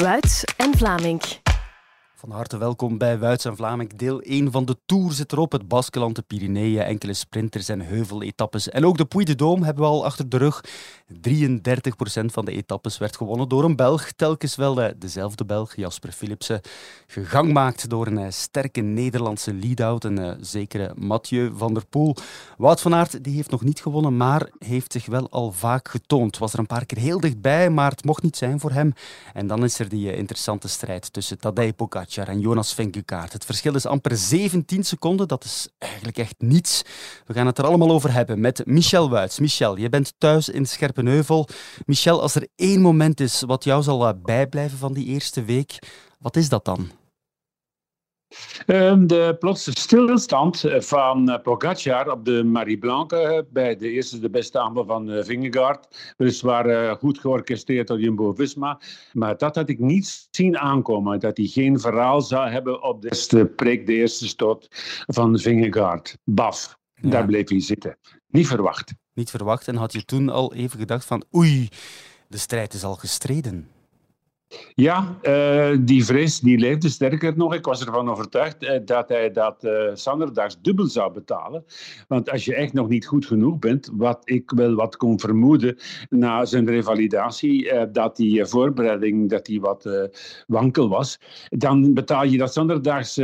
Wuits en Vlaming. Van harte welkom bij Wuits en Vlaming. Deel 1 van de Tour zit erop. Het Baskeland, de Pyreneeën, enkele sprinters en heuveletappes. En ook de Puy de Dôme hebben we al achter de rug. 33% van de etappes werd gewonnen door een Belg. Telkens wel eh, dezelfde Belg, Jasper Philipsen. Gegangmaakt door een eh, sterke Nederlandse lead-out. Een uh, zekere Mathieu van der Poel. Wout van Aert die heeft nog niet gewonnen, maar heeft zich wel al vaak getoond. Was er een paar keer heel dichtbij, maar het mocht niet zijn voor hem. En dan is er die interessante strijd tussen Tadej Pogacar en Jonas Vingegaard. Het verschil is amper 17 seconden. Dat is eigenlijk echt niets. We gaan het er allemaal over hebben met Michel Wuits. Michel, je bent thuis in Scherpenheuvel. Michel, als er één moment is wat jou zal bijblijven van die eerste week, wat is dat dan? Ehm, de plotse stilstand van eh, Pogacar op de Marie Blanque eh, bij de eerste de beste aanval van Vingegaard. Weliswaar goed georchestreerd door Jumbo-Visma. Maar dat had ik niet zien aankomen. Dat hij geen verhaal zou hebben op de eerste prik, de eerste stoot van Vingegaard. Baf, daar bleef hij zitten. Niet verwacht. Niet verwacht. En had je toen al even gedacht van oei, de strijd is al gestreden? Ja, uh, die vrees die leefde sterker nog. Ik was ervan overtuigd uh, dat hij dat uh, zanderdags dubbel zou betalen. Want als je echt nog niet goed genoeg bent, wat ik wel wat kon vermoeden na zijn revalidatie, dat die voorbereiding dat die wat wankel was, dan betaal je dat zanderdags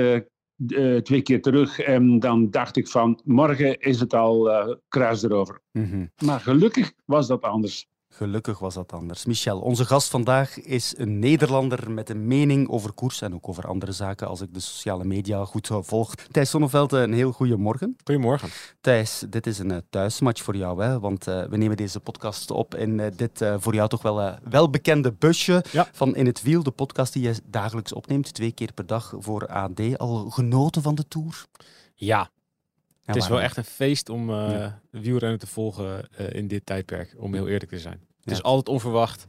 twee keer terug. En dan dacht ik van, morgen is het al kruis erover. Mm -hmm. Maar gelukkig was dat anders. Gelukkig was dat anders. Michel, onze gast vandaag is een Nederlander met een mening over koers en ook over andere zaken als ik de sociale media goed volg. Thijs Sonneveld, een heel goede morgen. Goedemorgen. Thijs, dit is een uh, thuismatch voor jou, hè? want uh, we nemen deze podcast op in uh, dit voor jou toch wel welbekende busje ja. van In het Wiel, de podcast die je dagelijks opneemt, twee keer per dag voor AD. Al genoten van de Tour? Ja, ja, het is wel echt een feest om uh, ja. wielrennen te volgen uh, in dit tijdperk, om heel eerlijk te zijn. Het is altijd onverwacht.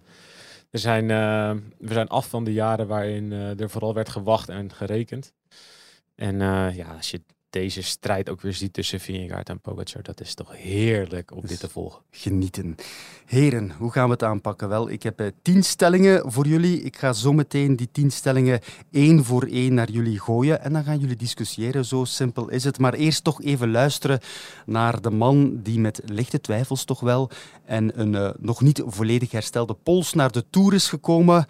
Er zijn, uh, we zijn af van de jaren waarin er vooral werd gewacht en gerekend. En ja, als je deze strijd ook weer ziet tussen Vingegaard en Pogacar. Dat is toch heerlijk om dit te volgen. Genieten. Heren, hoe gaan we het aanpakken? Wel, ik heb uh, tien stellingen voor jullie. Ik ga zo meteen die tien stellingen één voor één naar jullie gooien. En dan gaan jullie discussiëren. Zo simpel is het. Maar eerst toch even luisteren naar de man die met lichte twijfels toch wel en een uh, nog niet volledig herstelde pols naar de Tour is gekomen.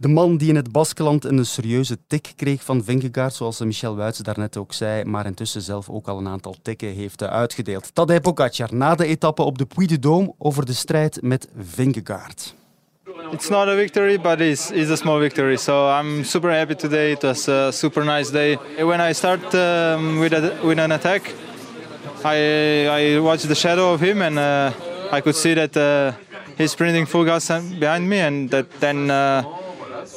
De man die in het Baskeland een serieuze tik kreeg van Vingegaard, zoals Michel Wuits daarnet ook zei, maar intussen zelf ook al een aantal tikken heeft uitgedeeld. Tadej Pogacar na de etappe op de Puy de Dôme over de strijd met Vingegaard. It's not a victory, but it's, it's a small victory. So I'm super happy today. It was a super nice day. When I start um, with, a, with an attack, I, I watched the shadow of him and uh, I could see that uh, he's sprinting full gas behind me and that then uh,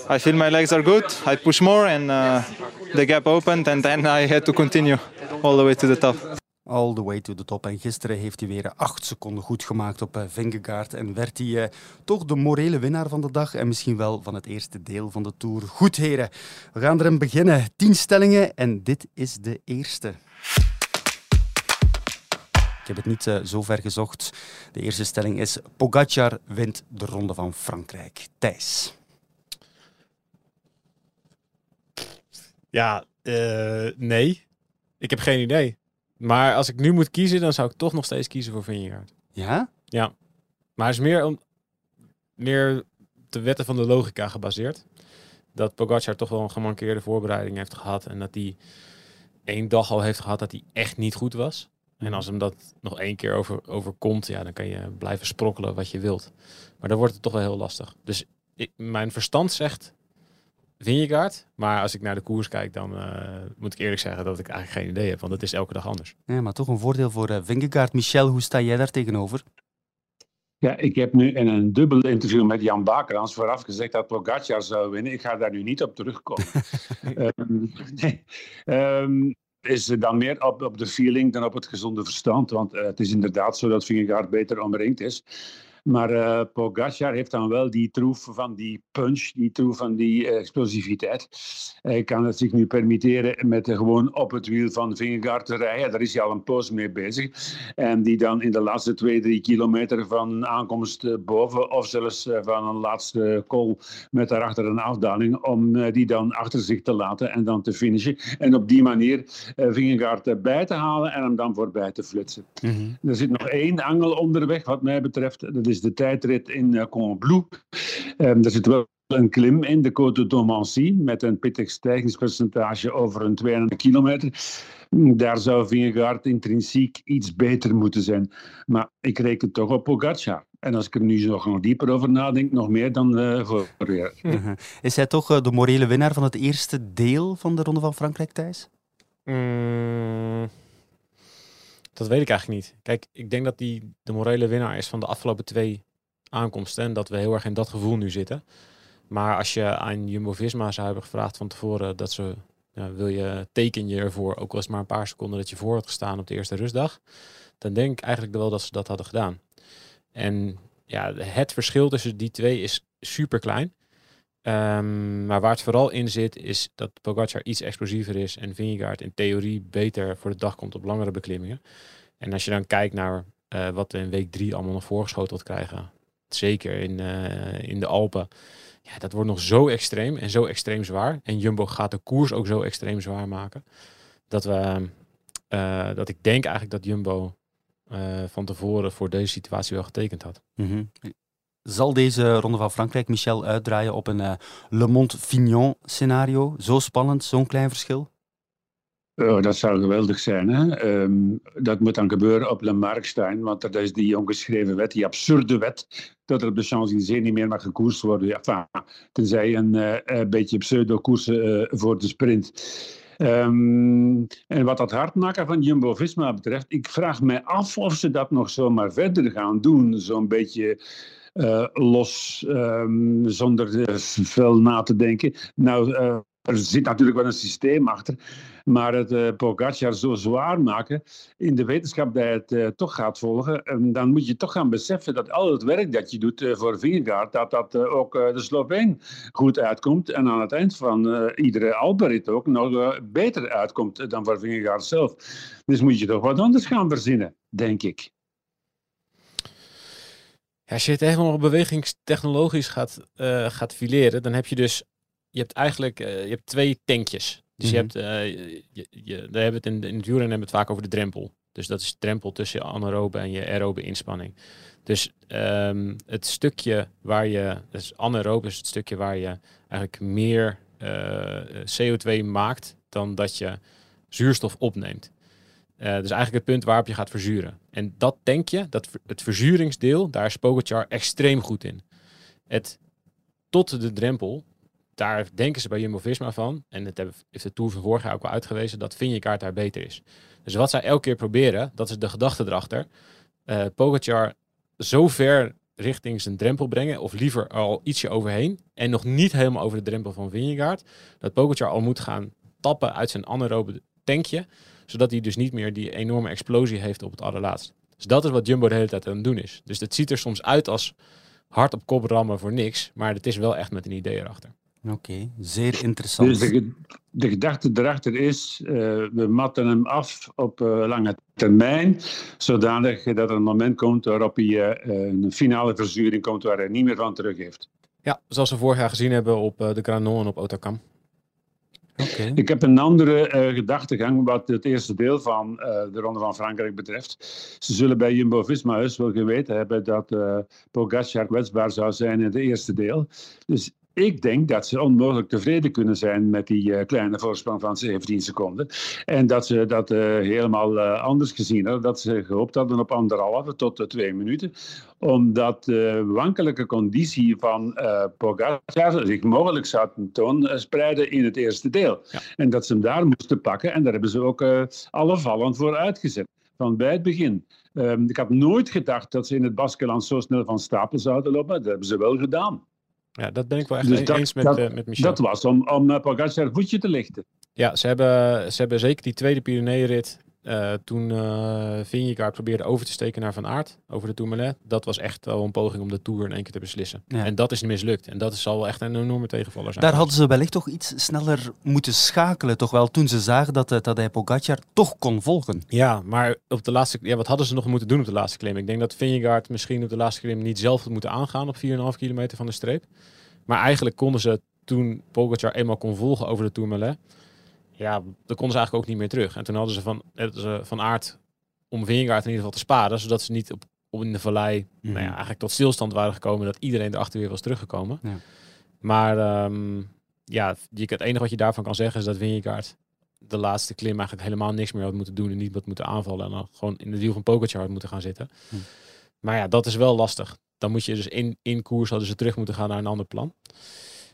I feel my legs are good. I push more and uh, the gap opened and then I had to continue all the way to the top. All the way to the top. En gisteren heeft hij weer acht seconden goed gemaakt op uh, Vingegaard. En werd hij uh, toch de morele winnaar van de dag. En misschien wel van het eerste deel van de Tour. Goed, heren. We gaan erin beginnen. Tien stellingen. En dit is de eerste. Ik heb het niet uh, zo ver gezocht. De eerste stelling is: Pogacar wint de Ronde van Frankrijk. Thijs. Ja, uh, nee. Ik heb geen idee. Maar als ik nu moet kiezen, dan zou ik toch nog steeds kiezen voor Vingegaard. Ja? Ja. Maar het is meer, om, meer de wetten van de logica gebaseerd. Dat Pogacar toch wel een gemankeerde voorbereiding heeft gehad. En dat hij één dag al heeft gehad dat hij echt niet goed was. En als hem dat nog één keer over, overkomt, ja, dan kan je blijven sprokkelen wat je wilt. Maar dan wordt het toch wel heel lastig. Dus ik, mijn verstand zegt Vingegaard. Maar als ik naar de koers kijk, dan uh, moet ik eerlijk zeggen dat ik eigenlijk geen idee heb. Want het is elke dag anders. Ja, maar toch een voordeel voor uh, Vingegaard. Michel, hoe sta jij daar tegenover? Ja, ik heb nu in een dubbel interview met Jan Bakerans vooraf gezegd dat Pogacar zou winnen. Ik ga daar nu niet op terugkomen. um, nee. Um, is dan meer op, op de feeling dan op het gezonde verstand. Want uh, het is inderdaad zo dat Vingegaard beter omringd is. Maar uh, Pogacar heeft dan wel die troef van die punch, die troef van die explosiviteit. Hij kan het zich nu permitteren met gewoon op het wiel van Vingegaard te rijden. Daar is hij al een poos mee bezig. En die dan in de laatste twee, drie kilometer van aankomst boven of zelfs van een laatste call met daarachter een afdaling, om die dan achter zich te laten en dan te finishen. En op die manier Vingegaard bij te halen en hem dan voorbij te flitsen. Mm Er zit nog één angel onderweg, wat mij betreft. Dat is de tijdrit in uh, Combloux. Um, er zit wel een klim in de Côte d'Omancy met een pittig stijgingspercentage over een 2,5 kilometer. Daar zou Vingegaard intrinsiek iets beter moeten zijn. Maar ik reken toch op Pogacar. En als ik er nu nog, nog dieper over nadenk, nog meer dan uh, vorig jaar. Is hij toch uh, de morele winnaar van het eerste deel van de Ronde van Frankrijk, Thijs? Mm, dat weet ik eigenlijk niet. Kijk, ik denk dat die de morele winnaar is van de afgelopen twee aankomsten. En dat we heel erg in dat gevoel nu zitten. Maar als je aan Jumbo-Visma zou hebben gevraagd van tevoren dat ze... Ja, wil je, teken je ervoor, ook al is maar een paar seconden dat je voor had gestaan op de eerste rustdag. Dan denk ik eigenlijk wel dat ze dat hadden gedaan. En ja, het verschil tussen die twee is super klein. Um, maar waar het vooral in zit, is dat Pogacar iets explosiever is en Vingegaard in theorie beter voor de dag komt op langere beklimmingen. En als je dan kijkt naar uh, wat we in week drie allemaal nog voorgeschoteld krijgen, zeker in, uh, in de Alpen, ja, dat wordt nog zo extreem en zo extreem zwaar. En Jumbo gaat de koers ook zo extreem zwaar maken, dat, we, uh, dat ik denk eigenlijk dat Jumbo van tevoren voor deze situatie wel getekend had. -hmm zal deze Ronde van Frankrijk Michel uitdraaien op een uh, Le Mont-Fignon scenario? Zo spannend, zo'n klein verschil? Dat zou geweldig zijn. Hè? Um, dat moet dan gebeuren op Le Markstein, want dat is die ongeschreven wet, die absurde wet, dat er op de Champs-Élysées niet meer mag gekoerst worden. Ja, enfin, tenzij een, uh, beetje pseudo-koersen uh, voor de sprint. Um, en wat dat hardmaken van Jumbo-Visma betreft, ik vraag mij af of ze dat nog zomaar verder gaan doen. Zo'n beetje los, um, zonder veel na te denken. Nou, uh, er zit natuurlijk wel een systeem achter, maar het uh, Pogacar zo zwaar maken in de wetenschap dat het toch gaat volgen, um, dan moet je toch gaan beseffen dat al het werk dat je doet voor Vingegaard, dat dat ook de Sloveen goed uitkomt en aan het eind van iedere Alperit ook nog beter uitkomt dan voor Vingegaard zelf. Dus moet je toch wat anders gaan verzinnen, denk ik. Ja, als je het helemaal bewegingstechnologisch gaat, uh, gaat fileren, dan heb je dus, je hebt eigenlijk, uh, je hebt twee tankjes. Dus mm -hmm. je hebt, uh, je, je, daar hebben we het in, in het wielrennen hebben het vaak over de drempel. Dus dat is de drempel tussen je anaerobe en je aerobe inspanning. Dus um, het stukje waar je, dus anaerobe is het stukje waar je eigenlijk meer CO2 maakt dan dat je zuurstof opneemt. Uh, dus eigenlijk het punt waarop je gaat verzuren. En dat denk je, dat het verzuringsdeel, daar is Pogacar extreem goed in. Het tot de drempel, daar denken ze bij Jumbo-Visma van, en het heeft de Tour van vorig jaar ook wel uitgewezen, dat Vingegaard daar beter is. Dus wat zij elke keer proberen, dat is de gedachte erachter, uh, zo ver richting zijn drempel brengen, of liever al ietsje overheen, en nog niet helemaal over de drempel van Vingegaard, dat Pogacar al moet gaan tappen uit zijn anaerobe tankje, zodat hij dus niet meer die enorme explosie heeft op het allerlaatst. Dus dat is wat Jumbo de hele tijd aan het doen is. Dus het ziet er soms uit als hard op kop rammen voor niks, maar het is wel echt met een idee erachter. Oké, okay, zeer interessant. Dus de, de, gedachte erachter is, uh, we matten hem af op uh, lange termijn, zodanig dat er een moment komt waarop hij uh, een finale verzuring komt waar hij niet meer van terug heeft. Ja, zoals we vorig jaar gezien hebben op de Granon en op Otakam. Ik heb een andere uh, gedachtegang wat het eerste deel van uh, de Ronde van Frankrijk betreft. Ze zullen bij Jumbo-Visma wel geweten hebben dat uh, Pogacar kwetsbaar zou zijn in het eerste deel. Dus ik denk dat ze onmogelijk tevreden kunnen zijn met die uh, kleine voorsprong van 17 seconden. En dat ze dat uh, helemaal uh, anders gezien hadden. Dat ze gehoopt hadden op anderhalve tot twee minuten. Omdat de wankelijke conditie van Pogacar zich mogelijk zou tentoonspreiden in het eerste deel. Ja. En dat ze hem daar moesten pakken. En daar hebben ze ook alle vallen voor uitgezet. Van bij het begin. Um, ik had nooit gedacht dat ze in het Baskeland zo snel van stapel zouden lopen. Dat hebben ze wel gedaan. Ja, dat ben ik wel echt dus dat, eens met, dat, uh, met Michel. Dat was om, om uh, Pogacar voetje te lichten. Ja, ze hebben, ze hebben zeker die tweede Pyreneeënrit uh, toen uh, Vingegaard probeerde over te steken naar Van Aert over de Tourmalet. Dat was echt wel een poging om de Tour in één keer te beslissen. En dat is mislukt. En dat zal wel echt een enorme tegenvaller zijn. Daar hadden ze wellicht toch iets sneller moeten schakelen. Toch wel toen ze zagen dat, uh, Tadej Pogacar toch kon volgen. Ja, maar op de laatste, ja, wat hadden ze nog moeten doen op de laatste klim? Ik denk dat Vingegaard misschien op de laatste klim niet zelf had moeten aangaan op 4,5 kilometer van de streep. Maar eigenlijk konden ze toen Pogacar eenmaal kon volgen over de Tourmalet ja, dan konden ze eigenlijk ook niet meer terug. En toen hadden ze van, ze van aard om Vingegaard in ieder geval te sparen, zodat ze niet op, op in de vallei nou ja, mhm. eigenlijk tot stilstand waren gekomen, dat iedereen erachter weer was teruggekomen. Ja. Maar um, ja, je, het enige wat je daarvan kan zeggen is dat Vingegaard de laatste klim eigenlijk helemaal niks meer had moeten doen en niet wat moeten aanvallen en dan gewoon in de wiel van Pogacar had moeten gaan zitten. Maar ja, dat is wel lastig. Dan moet je dus in, in koers hadden ze terug moeten gaan naar een ander plan.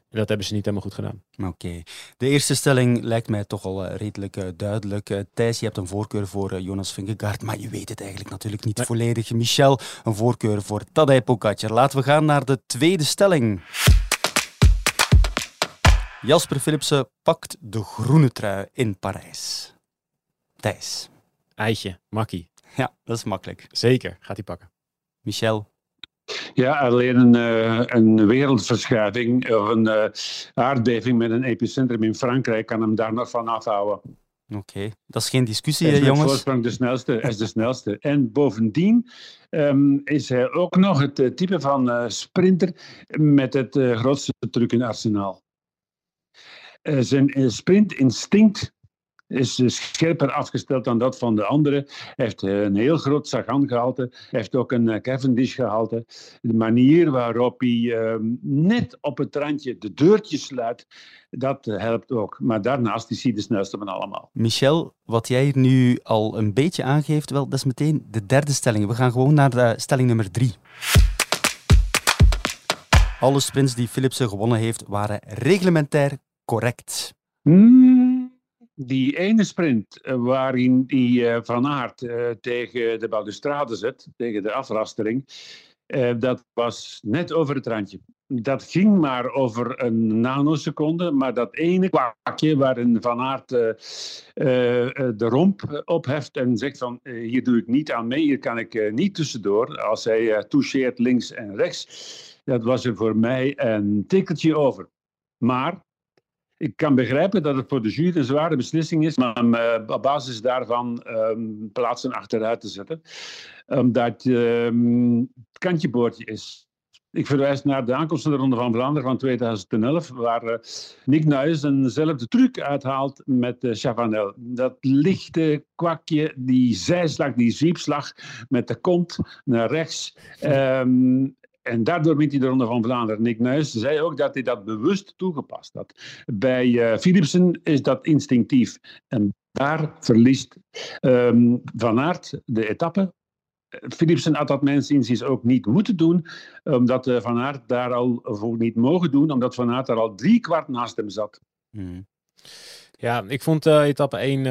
En dat hebben ze niet helemaal goed gedaan. Oké. De eerste stelling lijkt mij toch al eh, redelijk uh, duidelijk. Uh, Thijs, je hebt een voorkeur voor Jonas Vingegaard, maar je weet het eigenlijk natuurlijk niet volledig. Michel, een voorkeur voor Tadej Pogacar. Laten we gaan naar de tweede stelling. Jasper Philipsen pakt de groene trui in Parijs. Thijs. Eitje, makkie. Ja, dat is makkelijk. Zeker, gaat hij pakken. Michel. Ja, alleen een, uh, een wereldverschuiving of een uh, aardbeving met een epicentrum in Frankrijk kan hem daar nog van afhouden. Oké, dat is geen discussie, is jongens. voorsprong de snelste, is de snelste. En bovendien um, is hij ook nog het uh, type van sprinter met het grootste truc in arsenaal. zijn sprintinstinct is scherper afgesteld dan dat van de anderen. Hij heeft eh, een heel groot Sagan gehalte. Hij heeft ook een eh, Cavendish gehalte. De manier waarop hij ehm, net op het randje de deurtjes sluit, dat eh, helpt ook. Maar daarnaast is hij de snelste van allemaal. Michel, wat jij hier nu al een beetje aangeeft, wel, dat is meteen de derde stelling. We gaan gewoon naar de stelling nummer drie. Alle sprints die Philipsen gewonnen heeft, waren reglementair correct. Hmm die ene sprint eh, waarin die uh, Van Aert uh, tegen de balustrade zet, tegen de afrastering, dat was net over het randje. Dat ging maar over een nanoseconde, maar dat ene kwakje waarin Van Aert de romp opheft en zegt van hier doe ik niet aan mee, hier kan ik niet tussendoor, als hij toucheert links en rechts, dat was er voor mij een tikkeltje over. Maar ik kan begrijpen dat het voor de jury een zware beslissing is, maar om uh, op basis daarvan um, plaatsen achteruit te zetten. Omdat um, het kantjeboordje is. Ik verwijs naar de aankomst van de Ronde van Vlaanderen van 2011, waar uh, Nick Nuis eenzelfde truc uithaalt met uh, Chavanel. Dat lichte kwakje, die zijslag, die zwiepslag met de kont naar rechts. Um, en daardoor wint hij de Ronde van Vlaanderen. Nick Nuis zei ook dat hij dat bewust toegepast had. Bij uh, Philipsen is dat instinctief. En daar verliest um, Van Aert de etappe. Philipsen had dat mensen inziens ook niet moeten doen, omdat uh, Van Aert daar al voor niet mogen doen, omdat Van Aert daar al drie kwart naast hem zat. Hmm. Ja, ik vond uh, etappe 1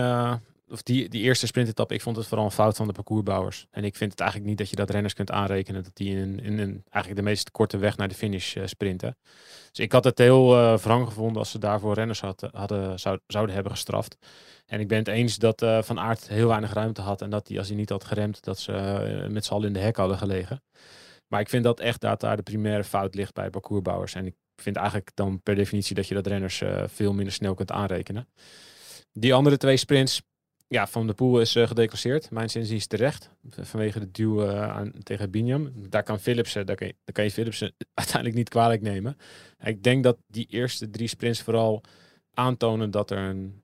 of die, die eerste sprintetappe, ik vond het vooral een fout van de parcoursbouwers. En ik vind het eigenlijk niet dat je dat renners kunt aanrekenen dat die in, in, eigenlijk de meest korte weg naar de finish uh, sprinten. Dus ik had het heel uh, wrang gevonden als ze daarvoor renners had, hadden, zou, zouden hebben gestraft. En ik ben het eens dat uh, Van Aert heel weinig ruimte had en dat hij, als hij niet had geremd, dat ze met z'n allen in de hek hadden gelegen. Maar ik vind dat echt dat daar de primaire fout ligt bij parcoursbouwers. En ik vind eigenlijk dan per definitie dat je dat renners veel minder snel kunt aanrekenen. Die andere twee sprints, ja, Van de Poel is uh, gedeclasseerd. Mijn zin is terecht. Vanwege de duw uh, aan, tegen Biniam. Daar kan Philipsen, daar kan je, daar kan je Philipsen uiteindelijk niet kwalijk nemen. Ik denk dat die eerste drie sprints vooral aantonen dat er een,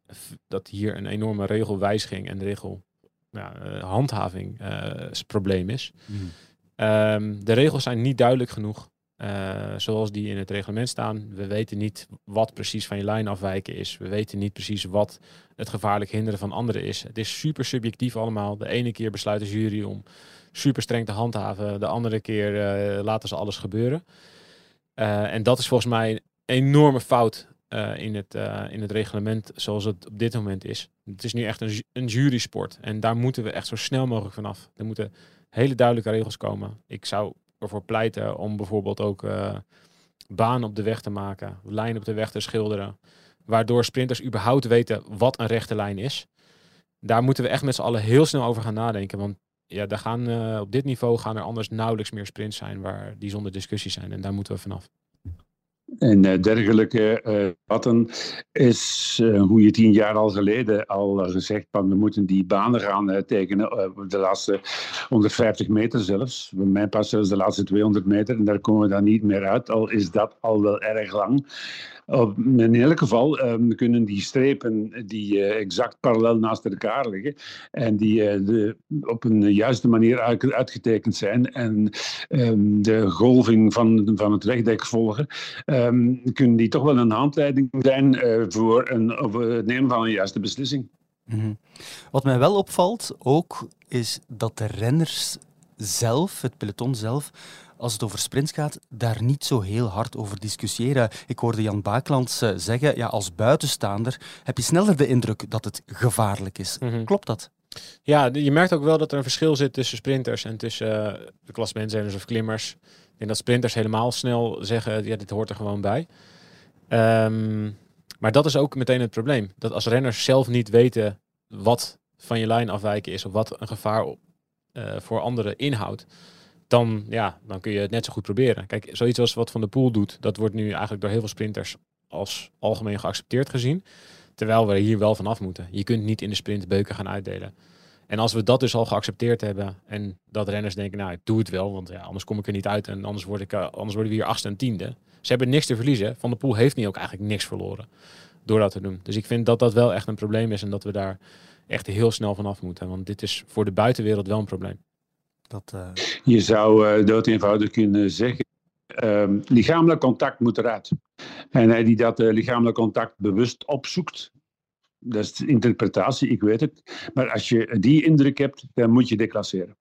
dat hier een enorme regelwijziging en regel ja, uh, probleem is. Mm. Um, de regels zijn niet duidelijk genoeg. Uh, zoals die in het reglement staan. We weten niet wat precies van je lijn afwijken is. We weten niet precies wat het gevaarlijk hinderen van anderen is. Het is super subjectief allemaal. De ene keer besluit de jury om super streng te handhaven. De andere keer uh, laten ze alles gebeuren. Uh, en dat is volgens mij een enorme fout in, het, in het reglement zoals het op dit moment is. Het is nu echt een, een jurysport. En daar moeten we echt zo snel mogelijk vanaf. Er moeten hele duidelijke regels komen. Ik zou ervoor pleiten om bijvoorbeeld ook uh, banen op de weg te maken, lijnen op de weg te schilderen, waardoor sprinters überhaupt weten wat een rechte lijn is. daar moeten we echt met z'n allen heel snel over gaan nadenken. Want ja, daar gaan, uh, op dit niveau gaan er anders nauwelijks meer sprints zijn waar die zonder discussie zijn. En daar moeten we vanaf. En uh, dergelijke uh, is uh, hoe je tien jaar al geleden al gezegd van we moeten die banen gaan tekenen, de laatste 150 meter zelfs. Bij mij pas zelfs de laatste 200 meter en daar komen we dan niet meer uit, al is dat al wel erg lang in elk geval um, kunnen die strepen die uh, exact parallel naast elkaar liggen en die uh, de, op een juiste manier uit, uitgetekend zijn en um, de golving van, van het wegdek volgen, um, kunnen die toch wel een handleiding zijn uh, voor een, het nemen van een juiste beslissing. -hmm. Wat mij wel opvalt ook, is dat de renners zelf, het peloton zelf, als het over sprints gaat, daar niet zo heel hard over discussiëren. Ik hoorde Jan Baaklands uh, zeggen, ja, als buitenstaander heb je sneller de indruk dat het gevaarlijk is. Mm -hmm. Klopt dat? Ja, je merkt ook wel dat er een verschil zit tussen sprinters en tussen uh, de klassementsrenners of klimmers. Ik denk dat sprinters helemaal snel zeggen, ja, dit hoort er gewoon bij. Um, maar dat is ook meteen het probleem. Dat als renners zelf niet weten wat van je lijn afwijken is of wat een gevaar uh, voor anderen inhoudt, dan, ja, dan kun je het net zo goed proberen. Kijk, zoiets als wat Van de Poel doet, dat wordt nu eigenlijk door heel veel sprinters als algemeen geaccepteerd gezien. Terwijl we hier wel vanaf moeten. Je kunt niet in de sprint beuken gaan uitdelen. En als we dat dus al geaccepteerd hebben en dat renners denken, nou, ik doe het wel, want ja, anders kom ik er niet uit en anders, word ik, anders worden we hier achtste en tiende. Ze hebben niks te verliezen. Van de Poel heeft niet ook eigenlijk niks verloren door dat te doen. Dus ik vind dat dat wel echt een probleem is en dat we daar echt heel snel vanaf moeten. Want dit is voor de buitenwereld wel een probleem. Dat, uh... Je zou uh, dood eenvoudig kunnen zeggen, uh, lichamelijk contact moet eruit. En hij die dat uh, lichamelijk contact bewust opzoekt, dat is de interpretatie, ik weet het. Maar als je die indruk hebt, dan moet je declasseren.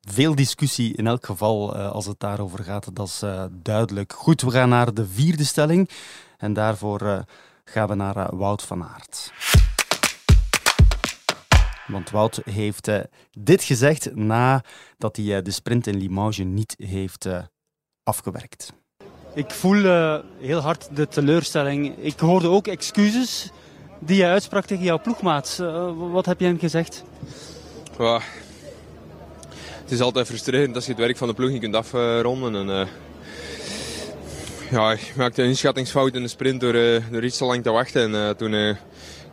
Veel discussie in elk geval als het daarover gaat, dat is duidelijk. Goed, we gaan naar de vierde stelling. En daarvoor gaan we naar Wout van Aert. Want Wout heeft uh, dit gezegd nadat hij uh, de sprint in Limoges niet heeft uh, afgewerkt. Ik voel heel hard de teleurstelling. Ik hoorde ook excuses die je uitsprak tegen jouw ploegmaat. wat heb je hem gezegd? Ja, het is altijd frustrerend als je het werk van de ploeg niet kunt afronden. En, ja, ik maakte een inschattingsfout in de sprint door, door iets te lang te wachten. En toen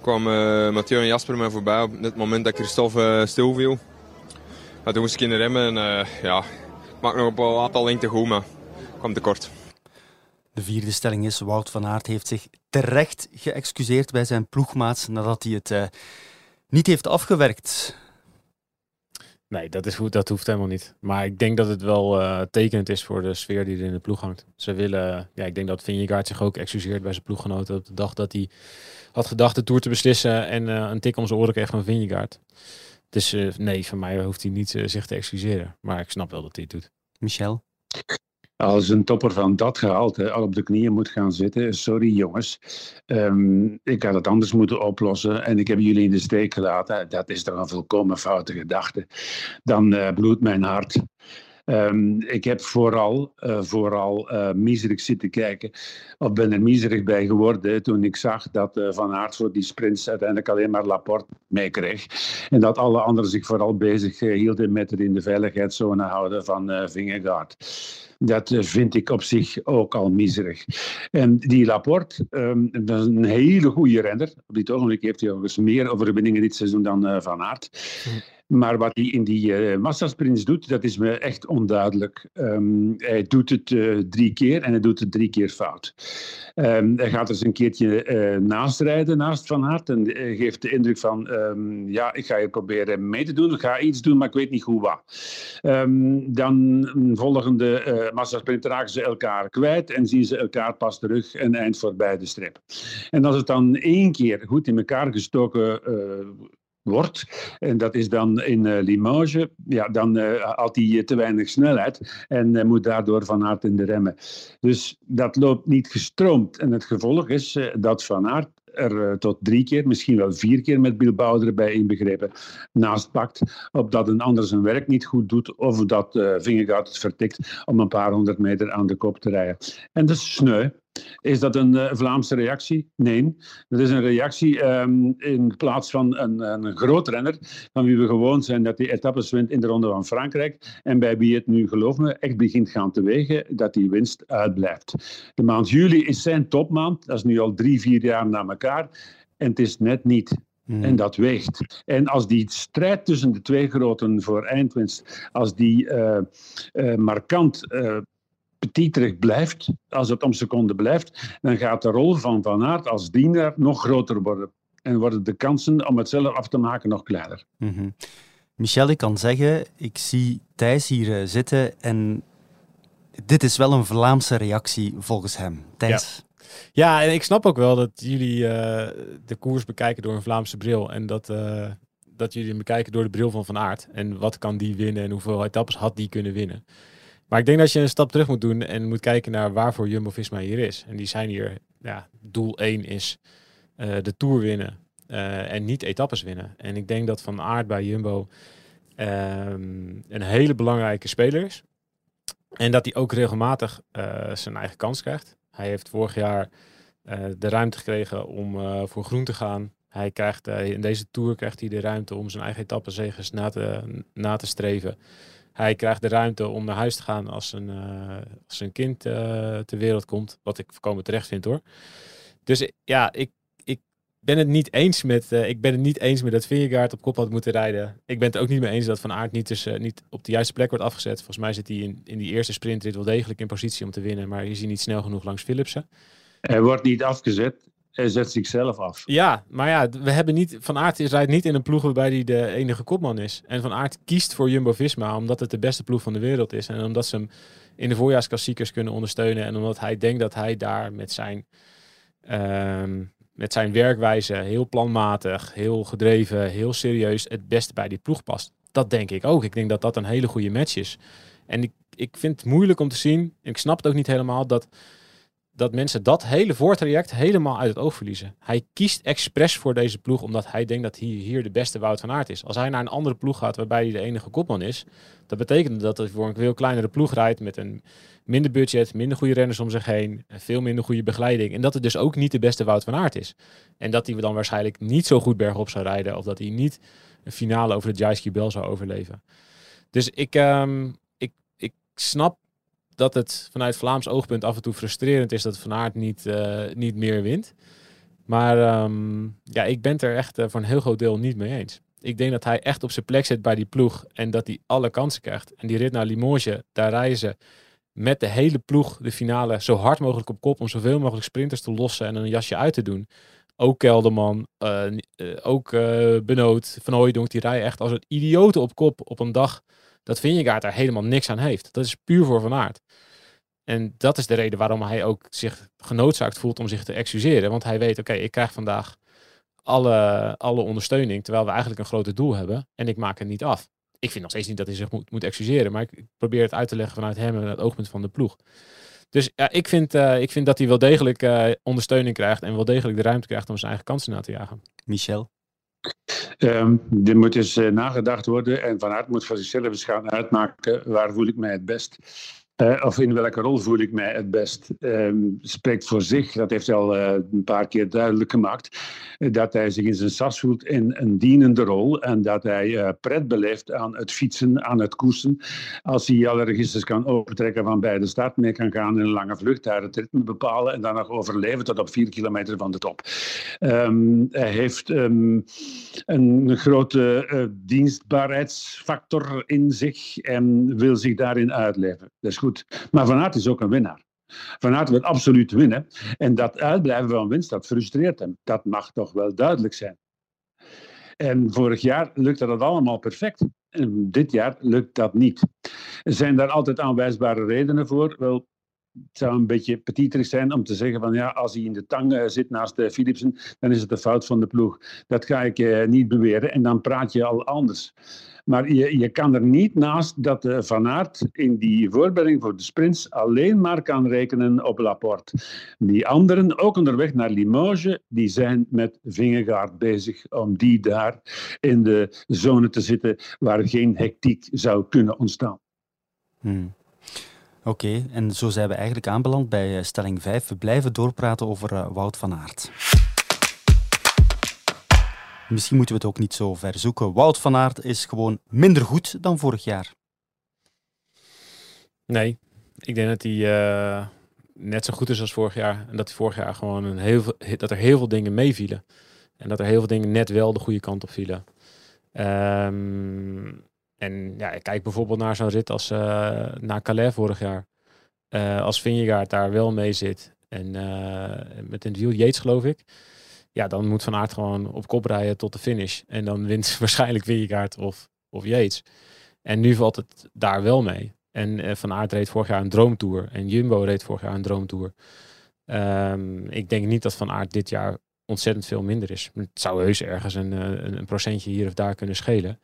kwam uh, Mathieu en Jasper mij voorbij op het moment dat Christophe uh, stilviel. Maar toen moest ik in de remmen en uh, ja, ik maak nog op een aantal lengte goed, maar kwam tekort. De vierde stelling is, Wout van Aert heeft zich terecht geëxcuseerd bij zijn ploegmaats nadat hij het niet heeft afgewerkt. Nee, dat, is goed, dat hoeft helemaal niet. Maar ik denk dat het wel uh, tekenend is voor de sfeer die er in de ploeg hangt. Ze willen, ja, ik denk dat Vingegaard zich ook excuseert bij zijn ploeggenoten op de dag dat hij had gedacht de Tour te beslissen en uh, een tik om zijn oren kreeg van Vingegaard. Dus uh, nee, van mij hoeft hij niet zich te excuseren. Maar ik snap wel dat hij het doet. Michel? Als een topper van dat gehalte al op de knieën moet gaan zitten, sorry jongens, um, ik had het anders moeten oplossen en ik heb jullie in de steek gelaten. Dat is toch een volkomen foute gedachte. Dan uh, bloedt mijn hart. Um, ik heb vooral, uh, vooral uh, miserig zitten kijken, of ben er miserig bij geworden toen ik zag dat uh, Van Aert voor die sprints uiteindelijk alleen maar Laporte meekreeg. En dat alle anderen zich vooral bezig hielden met het in de veiligheidszone houden van Vingegaard. Dat vind ik op zich ook al miserig. En die Laporte, um, dat is een hele goede renner. Op dit ogenblik heeft hij overigens meer overwinningen dit seizoen dan Van Aert. Mm. Maar wat hij in die uh, massasprints doet, dat is me echt onduidelijk. Um, hij doet het uh, drie keer en hij doet het drie keer fout. Um, hij gaat dus een keertje uh, naast rijden, naast Van Aert, en geeft de indruk van, um, ja, ik ga hier proberen mee te doen, ik ga iets doen, maar ik weet niet hoe wat. dan volgende uh, massasprint raken ze elkaar kwijt en zien ze elkaar pas terug een eind voorbij de strip. En als het dan één keer goed in elkaar gestoken wordt. En dat is dan in uh, Limoges. Ja, dan uh, had hij te weinig snelheid en moet daardoor Van Aert in de remmen. Dus dat loopt niet gestroomd. En het gevolg is dat Van Aert er tot drie keer, misschien wel vier keer met Bilbao erbij inbegrepen, naast pakt, opdat een ander zijn werk niet goed doet of dat uh, Vingegaard het vertikt om een paar honderd meter aan de kop te rijden. En dat is sneu. Is dat een uh, Vlaamse reactie? Nee. Dat is een reactie um, in plaats van een, een groot renner, van wie we gewoon zijn dat hij etappes wint in de Ronde van Frankrijk. En bij wie het nu, geloof me, echt begint gaan te wegen dat die winst uitblijft. De maand juli is zijn topmaand. Dat is nu al drie, vier jaar na elkaar. En het is net niet. Hmm. En dat weegt. En als die strijd tussen de twee groten voor eindwinst, als die uh, uh, markant uh, petiterig blijft, als het om seconden blijft, dan gaat de rol van Van Aert als dienaar nog groter worden. En worden de kansen om het zelf af te maken nog kleiner. Mm -hmm. Michel, ik kan zeggen, ik zie Thijs hier zitten en dit is wel een Vlaamse reactie volgens hem. Thijs? Ja. Ja, en ik snap ook wel dat jullie uh, de koers bekijken door een Vlaamse bril. En dat, uh, dat jullie hem bekijken door de bril van Van Aert. En wat kan die winnen en hoeveel etappes had die kunnen winnen. Maar ik denk dat je een stap terug moet doen en moet kijken naar waarvoor Jumbo-Visma hier is. En die zijn hier, ja, doel 1 is uh, de Tour winnen en niet etappes winnen. En ik denk dat Van Aert bij Jumbo um, een hele belangrijke speler is. En dat hij ook regelmatig zijn eigen kans krijgt. Hij heeft vorig jaar de ruimte gekregen om voor groen te gaan. Hij krijgt in deze tour krijgt hij de ruimte om zijn eigen etappenzegers na te, na te streven. Hij krijgt de ruimte om naar huis te gaan als een, als een kind ter wereld komt. Wat ik voorkomen terecht vind hoor. Dus ja, ik, ik ben het niet eens met, ik ben het niet eens met dat Vingegaard op kop had moeten rijden. Ik ben het ook niet mee eens dat Van Aert niet, niet op de juiste plek wordt afgezet. Volgens mij zit hij in, in die eerste sprintrit wel degelijk in positie om te winnen. Maar is hij niet snel genoeg langs Philipsen. Hij wordt niet afgezet. Zet zichzelf af. Ja, maar ja, we hebben niet, Van Aert rijdt niet in een ploeg waarbij hij de enige kopman is. En Van Aert kiest voor Jumbo-Visma omdat het de beste ploeg van de wereld is. En omdat ze hem in de voorjaarsklassiekers kunnen ondersteunen. En omdat hij denkt dat hij daar met zijn... Um, met zijn werkwijze heel planmatig, heel gedreven, heel serieus het beste bij die ploeg past. Dat denk ik ook. Ik denk dat dat een hele goede match is. En ik, ik vind het moeilijk om te zien, en ik snap het ook niet helemaal, dat, dat mensen dat hele voortraject helemaal uit het oog verliezen. Hij kiest expres voor deze ploeg omdat hij denkt dat hij hier de beste Wout van Aert is. Als hij naar een andere ploeg gaat waarbij hij de enige kopman is, dat betekent dat hij voor een veel kleinere ploeg rijdt met een minder budget, minder goede renners om zich heen, veel minder goede begeleiding. En dat het dus ook niet de beste Wout van Aert is. En dat hij dan waarschijnlijk niet zo goed bergop zou rijden of dat hij niet een finale over de Jaiski Bel zou overleven. Dus ik, um, ik, ik snap dat het vanuit Vlaams oogpunt af en toe frustrerend is dat Van Aert niet, uh, niet meer wint. Maar um, ja, ik ben het er echt uh, voor een heel groot deel niet mee eens. Ik denk dat hij echt op zijn plek zit bij die ploeg en dat hij alle kansen krijgt. En die rit naar Limoges, daar reizen met de hele ploeg de finale zo hard mogelijk op kop om zoveel mogelijk sprinters te lossen en een jasje uit te doen. Ook Kelderman, uh, ook Benoot, Van Hooijdonk, die rijden echt als een idioten op kop op een dag dat Vingegaard daar helemaal niks aan heeft. Dat is puur voor Van Aert. En dat is de reden waarom hij ook zich genoodzaakt voelt om zich te excuseren. Want hij weet, oké, ik krijg vandaag alle, alle ondersteuning, terwijl we eigenlijk een groter doel hebben. En ik maak het niet af. Ik vind nog steeds niet dat hij zich moet, moet excuseren, maar ik probeer het uit te leggen vanuit hem en het oogpunt van de ploeg. Dus ja, ik vind, uh, ik vind dat hij wel degelijk uh, ondersteuning krijgt en wel degelijk de ruimte krijgt om zijn eigen kansen na te jagen. Michel? Um, er moet eens uh, nagedacht worden en Van moet voor zichzelf eens gaan uitmaken waar voel ik mij het best. Uh, of in welke rol voel ik mij het best? Um, spreekt voor zich, dat heeft hij al uh, een paar keer duidelijk gemaakt, uh, dat hij zich in zijn sas voelt in een dienende rol en dat hij pret beleeft aan het fietsen, aan het koersen. Als hij alle registers kan overtrekken van bij de start, mee kan gaan in een lange vlucht, daar het ritme bepalen en dan nog overleven tot op vier kilometer van de top. Um, hij heeft um, een grote dienstbaarheidsfactor in zich en wil zich daarin uitleven. Dat is goed. Maar Van Aert is ook een winnaar. Van Aert wil absoluut winnen. En dat uitblijven van winst, dat frustreert hem. Dat mag toch wel duidelijk zijn. En vorig jaar lukte dat allemaal perfect. En dit jaar lukt dat niet. Zijn daar altijd aanwijsbare redenen voor? Wel, het zou een beetje petiterig zijn om te zeggen van ja, als hij in de tang uh, zit naast uh, Philipsen, dan is het de fout van de ploeg. Dat ga ik uh, niet beweren en dan praat je al anders. Maar je, je kan er niet naast dat uh, Van Aert in die voorbereiding voor de sprints alleen maar kan rekenen op Laporte. Die anderen, ook onderweg naar Limoges, die zijn met Vingegaard bezig om die daar in de zone te zitten waar geen hectiek zou kunnen ontstaan. Hmm. Oké, en zo zijn we eigenlijk aanbeland bij stelling 5. We blijven doorpraten over Wout van Aert. Misschien moeten we het ook niet zo ver zoeken. Wout van Aert is gewoon minder goed dan vorig jaar. Nee, ik denk dat hij uh, net zo goed is als vorig jaar. En dat hij vorig jaar gewoon een heel veel, dat er heel veel dingen meevielen. En dat er heel veel dingen net wel de goede kant op vielen. Um, en ja, ik kijk bijvoorbeeld naar zo'n rit als uh, naar Calais vorig jaar. Uh, als Vingegaard daar wel mee zit. En met een wiel Yates geloof ik. Ja, dan moet Van Aert gewoon op kop rijden tot de finish. En dan wint waarschijnlijk Vingegaard of, of Yates. En nu valt het daar wel mee. En Van Aert reed vorig jaar een droomtour. En Jumbo reed vorig jaar een droomtour. Um, ik denk niet dat Van Aert dit jaar ontzettend veel minder is. Het zou heus ergens eh, een, een procentje hier of daar kunnen schelen.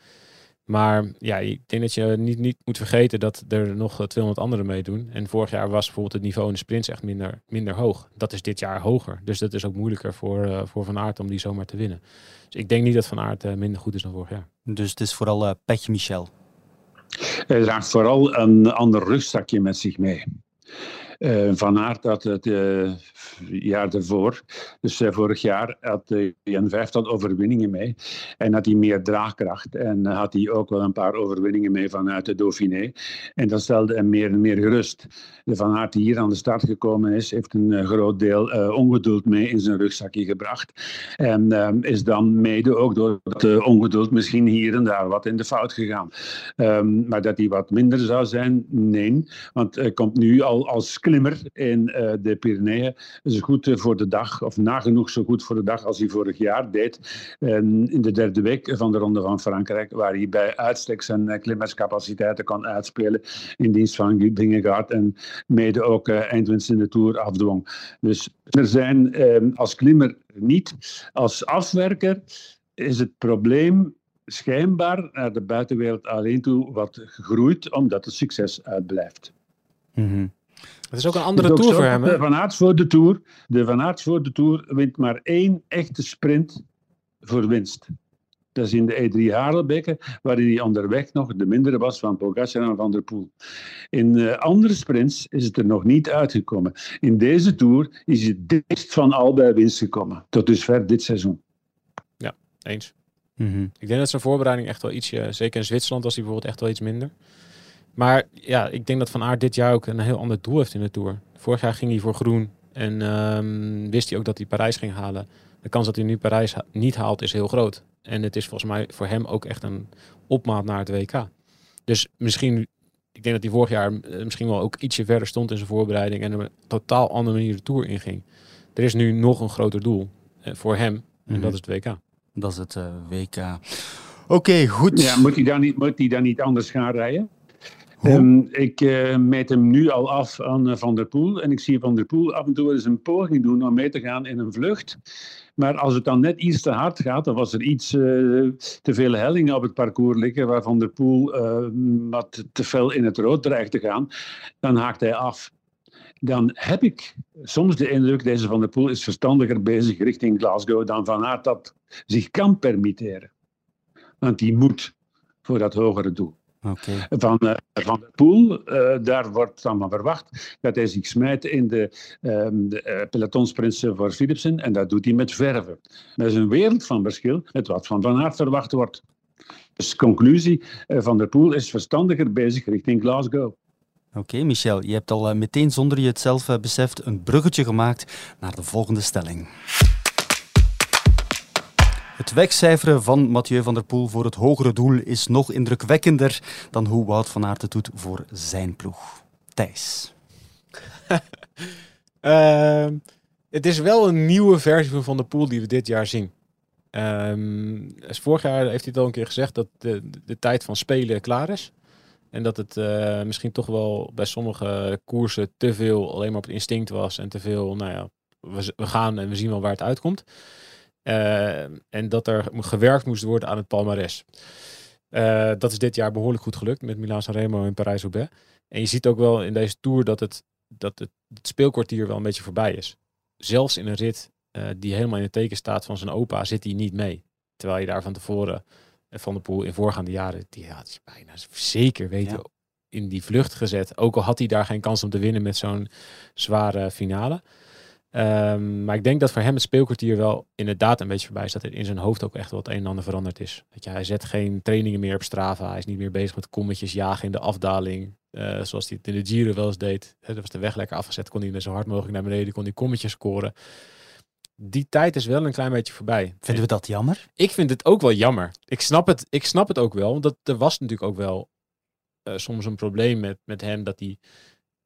Maar ja, ik denk dat je niet, niet moet vergeten dat er nog 200 anderen meedoen. En vorig jaar was bijvoorbeeld het niveau in de sprints echt minder, minder hoog. Dat is dit jaar hoger. Dus dat is ook moeilijker voor, uh, voor Van Aert om die zomaar te winnen. Dus ik denk niet dat Van Aert uh, minder goed is dan vorig jaar. Dus het is vooral uh, Petje Michel. Hij draagt vooral een ander rugzakje met zich mee. Uh, van Aert had het uh, jaar ervoor, dus uh, vorig jaar, had Jan vijftal overwinningen mee. En had hij meer draagkracht. En had hij ook wel een paar overwinningen mee vanuit de Dauphiné. En dat stelde hem meer en meer gerust. De Van Aert die hier aan de start gekomen is, heeft een groot deel ongeduld mee in zijn rugzakje gebracht. En is dan mede ook door dat ongeduld misschien hier en daar wat in de fout gegaan. Um, maar dat hij wat minder zou zijn, nee. Want hij komt nu al als klimmer in uh, de Pyreneeën. Is goed eh, voor de dag, of nagenoeg zo goed voor de dag als hij vorig jaar deed. Um, in de derde week van de Ronde van Frankrijk, waar hij bij uitstek zijn uh, klimmerscapaciteiten kan uitspelen in dienst van Vingegaard en mede ook eindwinst in de Tour afdwong. Dus er zijn um, als klimmer niet. Als afwerker is het probleem schijnbaar naar de buitenwereld alleen toe wat gegroeid, omdat het succes uitblijft. Mm. Het is ook een andere ook tour voor hem. Hè? De Van Aert voor de Tour. De Van Aert voor de Tour wint maar één echte sprint voor winst. Dat is in de E3 Harelbeke, waarin hij onderweg nog de mindere was van Pogacar en Van der Poel. In uh, andere sprints is het er nog niet uitgekomen. In deze Tour is hij het dichtst van al bij winst gekomen. Tot dusver dit seizoen. Ja, eens. Mm -hmm. Ik denk dat zijn voorbereiding echt wel ietsje, zeker in Zwitserland was hij bijvoorbeeld echt wel iets minder. Maar ja, ik denk dat Van Aert dit jaar ook een heel ander doel heeft in de Tour. Vorig jaar ging hij voor groen en um, wist hij ook dat hij Parijs ging halen. De kans dat hij nu Parijs ha niet haalt is heel groot. En het is volgens mij voor hem ook echt een opmaat naar het WK. Dus misschien, ik denk dat hij vorig jaar misschien wel ook ietsje verder stond in zijn voorbereiding en op een totaal andere manier de Tour inging. Er is nu nog een groter doel uh, voor hem en mm -hmm. dat is het WK. Dat is het uh, WK. Oké, okay, goed. Ja, moet hij dan niet, moet hij dan niet anders gaan rijden? Um, ik uh, meet hem nu al af aan uh, Van der Poel. En ik zie Van der Poel af en toe eens een poging doen om mee te gaan in een vlucht. Maar als het dan net iets te hard gaat, of als er iets uh, te veel hellingen op het parcours liggen, waar Van der Poel wat te veel in het rood dreigt te gaan, dan haakt hij af. Dan heb ik soms de indruk, deze Van der Poel is verstandiger bezig richting Glasgow dan Van Aert dat zich kan permitteren. Want die moet voor dat hogere doel. Okay. Van, uh, van de Poel. Uh, daar wordt dan van verwacht dat hij zich smijt in de, um, de voor Philipsen. En dat doet hij met verven. Dat is een wereld van verschil met wat van Van Aert verwacht wordt. Dus conclusie, Van der Poel is verstandiger bezig richting Glasgow. Oké, okay, Michel, je hebt al meteen zonder je het zelf beseft een bruggetje gemaakt naar de volgende stelling. Het wegcijferen van Mathieu van der Poel voor het hogere doel is nog indrukwekkender dan hoe Wout van Aert het doet voor zijn ploeg. Thijs. uh, het is wel een nieuwe versie van Van der Poel die we dit jaar zien. Um, vorig jaar heeft hij het al een keer gezegd dat de, de tijd van spelen klaar is. En dat het uh, misschien toch wel bij sommige koersen te veel alleen maar op het instinct was. En te veel, nou ja, we gaan en we zien wel waar het uitkomt. Uh, en dat er gewerkt moest worden aan het palmares. Uh, dat is dit jaar behoorlijk goed gelukt met Milan Sanremo en Parijs-Roubaix. En je ziet ook wel in deze Tour dat het, dat het, het speelkwartier wel een beetje voorbij is. Zelfs in een rit uh, die helemaal in het teken staat van zijn opa, zit hij niet mee. Terwijl je daar van tevoren Van de Poel in voorgaande jaren, die had je bijna zeker weten, in die vlucht gezet. Ook al had hij daar geen kans om te winnen met zo'n zware finale. Ehm, maar ik denk dat voor hem het speelkwartier wel inderdaad een beetje voorbij is. Dat er in zijn hoofd ook echt het een en ander veranderd is. Dat je, hij zet geen trainingen meer op Strava. Hij is niet meer bezig met kommetjes jagen in de afdaling. Uh, zoals hij het in de Giro wel eens deed. Dat was de weg lekker afgezet. Kon hij zo hard mogelijk naar beneden. Kon hij kommetjes scoren. Die tijd is wel een klein beetje voorbij. Vinden we dat jammer? Ik vind het ook wel jammer. Ik snap het, ik snap het ook wel. Want dat, er was natuurlijk ook wel uh, soms een probleem met, met hem. Dat hij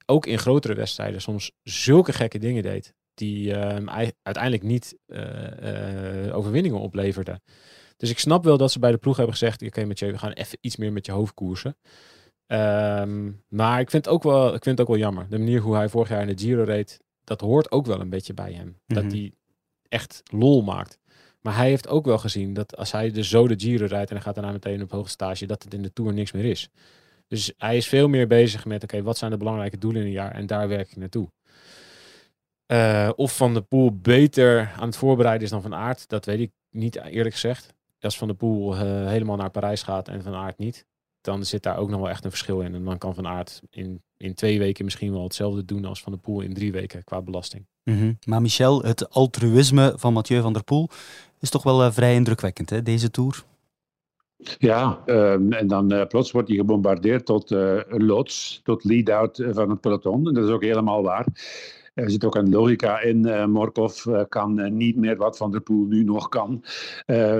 ook in grotere wedstrijden soms zulke gekke dingen deed die uh, uiteindelijk niet uh, uh, overwinningen opleverde. Dus ik snap wel dat ze bij de ploeg hebben gezegd: oké, okay, Mathieu, we gaan even iets meer met je hoofd koersen. Um, maar ik vind, het ook wel, ik vind het ook wel jammer. De manier hoe hij vorig jaar in de Giro reed, dat hoort ook wel een beetje bij hem. Dat hij echt lol maakt. Maar hij heeft ook wel gezien dat als hij dus zo de Giro rijdt en hij gaat daarna meteen op hoge stage, dat het in de Tour niks meer is. Dus hij is veel meer bezig met, oké, okay, wat zijn de belangrijke doelen in een jaar en daar werk ik naartoe. Uh, of Van de Poel beter aan het voorbereiden is dan Van Aert, dat weet ik niet eerlijk gezegd. Als Van de Poel uh, helemaal naar Parijs gaat en Van Aert niet, dan zit daar ook nog wel echt een verschil in. En dan kan Van Aert in, in twee weken misschien wel hetzelfde doen als Van de Poel in drie weken qua belasting. Mm -hmm. Maar Michel, het altruïsme van Mathieu van der Poel is toch wel uh, vrij indrukwekkend, hè, deze Tour? Ja, um, en dan uh, plots wordt hij gebombardeerd tot uh, loods, tot lead-out van het peloton. En dat is ook helemaal waar. Er zit ook een logica in. Uh, Morkov uh, kan uh, niet meer wat Van der Poel nu nog kan.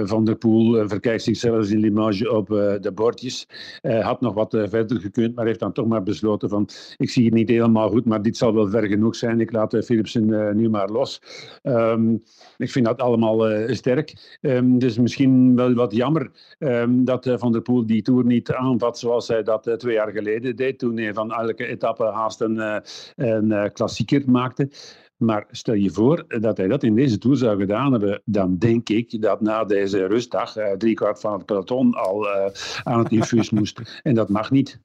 van der Poel verkijkt zichzelf in Limoges op de bordjes. had nog wat verder gekund, maar heeft dan toch maar besloten van ik zie het niet helemaal goed, maar dit zal wel ver genoeg zijn. Ik laat Philipsen nu maar los. Um, ik vind dat allemaal sterk. Um, dus misschien wel wat jammer um, dat Van der Poel die Tour niet aanvat zoals hij dat twee jaar geleden deed. Toen hij van elke etappe haast een, een klassieker maakte. Maar stel je voor dat hij dat in deze Tour zou gedaan hebben, dan denk ik dat na deze rustdag uh, driekwart van het peloton al uh, aan het infuus moest. En dat mag niet.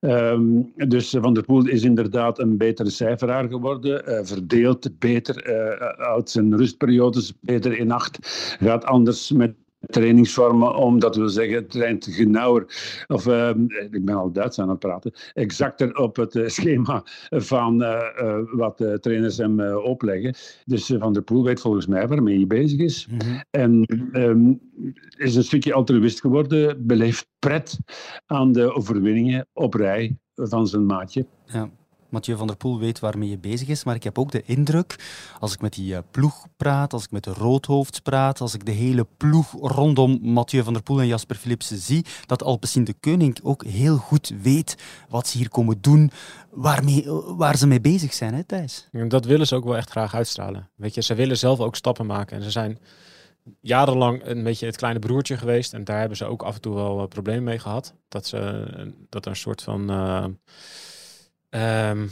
Um, dus Van der Poel is inderdaad een betere cijferaar geworden, uh, verdeelt beter, houdt zijn rustperiodes beter in acht, gaat anders met trainingsvormen om, dat wil zeggen, traint genauwer, of uh, ik ben al Duits aan het praten, exacter op het uh, schema van uh, wat de trainers hem opleggen. Dus Van der Poel weet volgens mij waarmee hij bezig is. Mm -hmm. En um, is een stukje altruïst geworden, beleeft pret aan de overwinningen op rij van zijn maatje. Ja. Mathieu van der Poel weet waarmee je bezig is, maar ik heb ook de indruk, als ik met die uh, ploeg praat, als ik met de roodhoofds praat, als ik de hele ploeg rondom Mathieu van der Poel en Jasper Philipsen zie, dat Alpecin de Koning ook heel goed weet wat ze hier komen doen, waarmee, waar ze mee bezig zijn, hè Thijs? Dat willen ze ook wel echt graag uitstralen. Weet je, ze willen zelf ook stappen maken en ze zijn jarenlang een beetje het kleine broertje geweest. En daar hebben ze ook af en toe wel uh, problemen mee gehad. Dat, ze, dat er een soort van... um,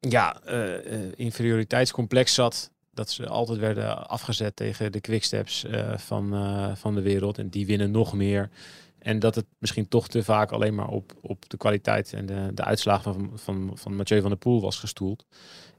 ja, uh, inferioriteitscomplex zat. Dat ze altijd werden afgezet tegen de quicksteps uh, van, uh, van de wereld. En die winnen nog meer. En dat het misschien toch te vaak alleen maar op, op de kwaliteit en de, de uitslagen van, van, van Mathieu van der Poel was gestoeld.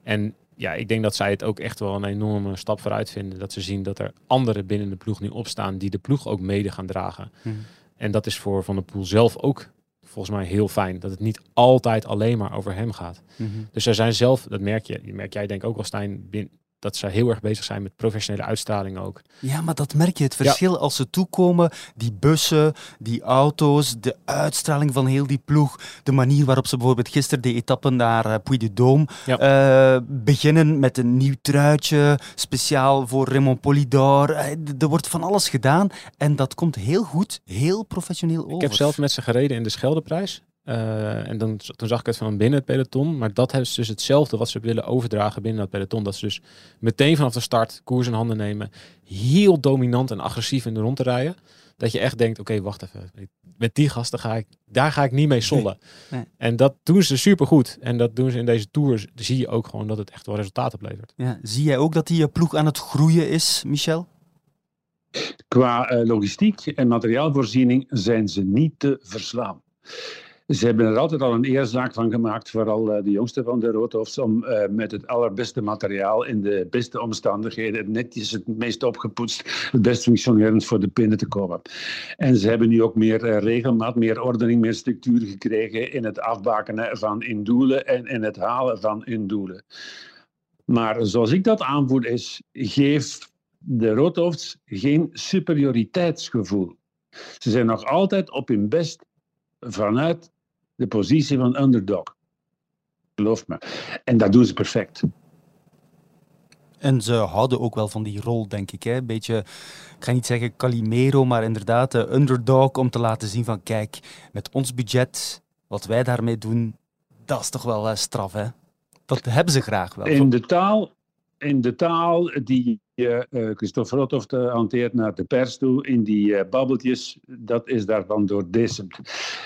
En ja, ik denk dat zij het ook echt wel een enorme stap vooruit vinden. Dat ze zien dat er anderen binnen de ploeg nu opstaan die de ploeg ook mede gaan dragen. Hmm. En dat is voor Van der Poel zelf ook volgens mij heel fijn. Dat het niet altijd alleen maar over hem gaat. Mm-hmm. Dus zij zijn zelf, dat merk je, merk jij denk ik ook wel Stijn, bin, dat ze heel erg bezig zijn met professionele uitstraling ook. Ja, maar dat merk je, het verschil ja. als ze toekomen, die bussen, die auto's, de uitstraling van heel die ploeg, de manier waarop ze bijvoorbeeld gisteren de etappen naar uh, Puy de Dôme ja. uh, beginnen met een nieuw truitje, speciaal voor Raymond Polidor. Uh, er wordt van alles gedaan en dat komt heel goed, heel professioneel over. Ik heb zelf met ze gereden in de Scheldeprijs. Uh, en dan, toen zag ik het van binnen het peloton. Maar dat is dus hetzelfde wat ze willen overdragen binnen dat peloton. Dat ze dus meteen vanaf de start koers in handen nemen. Heel dominant en agressief in de rond te rijden. Dat je echt denkt, oké, okay, wacht even. Met die gasten ga ik, daar ga ik niet mee sollen. Nee, nee. En dat doen ze supergoed. En dat doen ze in deze tours. Zie je ook gewoon dat het echt wel resultaat oplevert. Ja, zie jij ook dat die ploeg aan het groeien is, Michel? Qua uh, logistiek en materiaalvoorziening zijn ze niet te verslaan. Ze hebben er altijd al een eerzaak van gemaakt, vooral uh, de jongste van de Roodhoofds, om uh, met het allerbeste materiaal in de beste omstandigheden, netjes het meest opgepoetst, het best functionerend voor de pinnen te komen. En ze hebben nu ook meer uh, regelmaat, meer ordening, meer structuur gekregen in het afbakenen van indoelen en in het halen van indoelen. Maar zoals ik dat aanvoer is, geef de Roodhoofds geen superioriteitsgevoel. Ze zijn nog altijd op hun best vanuit de positie van underdog. Geloof me. En dat doen ze perfect. En ze houden ook wel van die rol, denk ik. Een beetje, ik ga niet zeggen Calimero, maar inderdaad de underdog om te laten zien van kijk, met ons budget, wat wij daarmee doen, dat is toch wel uh, straf, hè? Dat hebben ze graag wel. In de taal, in de taal die uh, Christophe hanteert naar de pers toe, in die uh, babbeltjes, dat is daarvan doordecemd.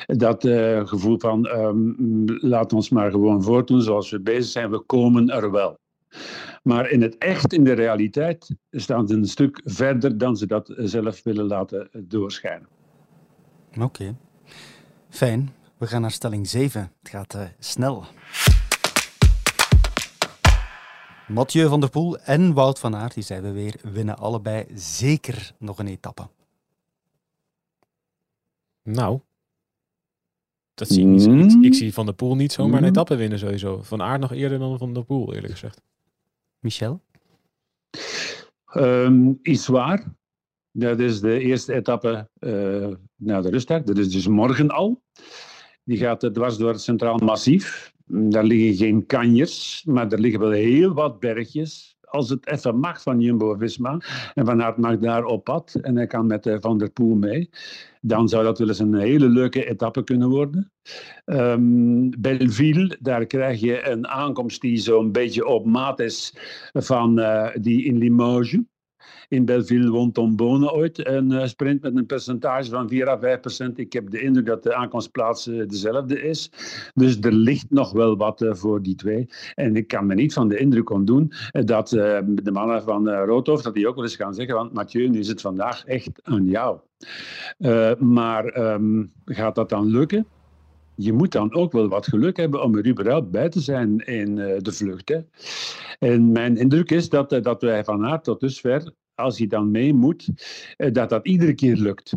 Dat uh, gevoel van, um, laat ons maar gewoon voortdoen zoals we bezig zijn, we komen er wel. Maar in het echt, in de realiteit, staan ze een stuk verder dan ze dat zelf willen laten doorschijnen. Oké, fijn. We gaan naar stelling 7. Het gaat snel. Mathieu van der Poel en Wout van Aert, die zijn we weer, winnen allebei zeker nog een etappe. Nou, dat zie ik, niet, mm. ik, ik, zie Van der Poel niet zomaar een etappe winnen sowieso. Van Aert nog eerder dan Van der Poel, eerlijk gezegd. Michel? Um, iets waar. Dat is de eerste etappe uh, naar de rustdag. Dat is dus morgen al. Die gaat dwars door het Centraal Massief. Daar liggen geen kanjers, maar er liggen wel heel wat bergjes. Als het even mag van Jumbo-Visma en Van Aert mag daar op pad en hij kan met Van der Poel mee, dan zou dat wel eens een hele leuke etappe kunnen worden. Um, Belleville, daar krijg je een aankomst die zo'n beetje op maat is van uh, die in Limoges. In Belleville won Tom Bonen ooit een uh, sprint met een percentage van 4 à 5 procent. Ik heb de indruk dat de aankomstplaats uh, dezelfde is. Dus er ligt nog wel wat uh, voor die twee. En ik kan me niet van de indruk ontdoen dat de mannen van Roodhof, dat die ook wel eens gaan zeggen, want Mathieu, nu is het vandaag echt aan jou. maar um, gaat dat dan lukken? Je moet dan ook wel wat geluk hebben om er überhaupt bij te zijn in uh, de vlucht. Hè. En mijn indruk is dat, uh, dat wij van Aert tot dusver als hij dan mee moet, eh, dat dat iedere keer lukt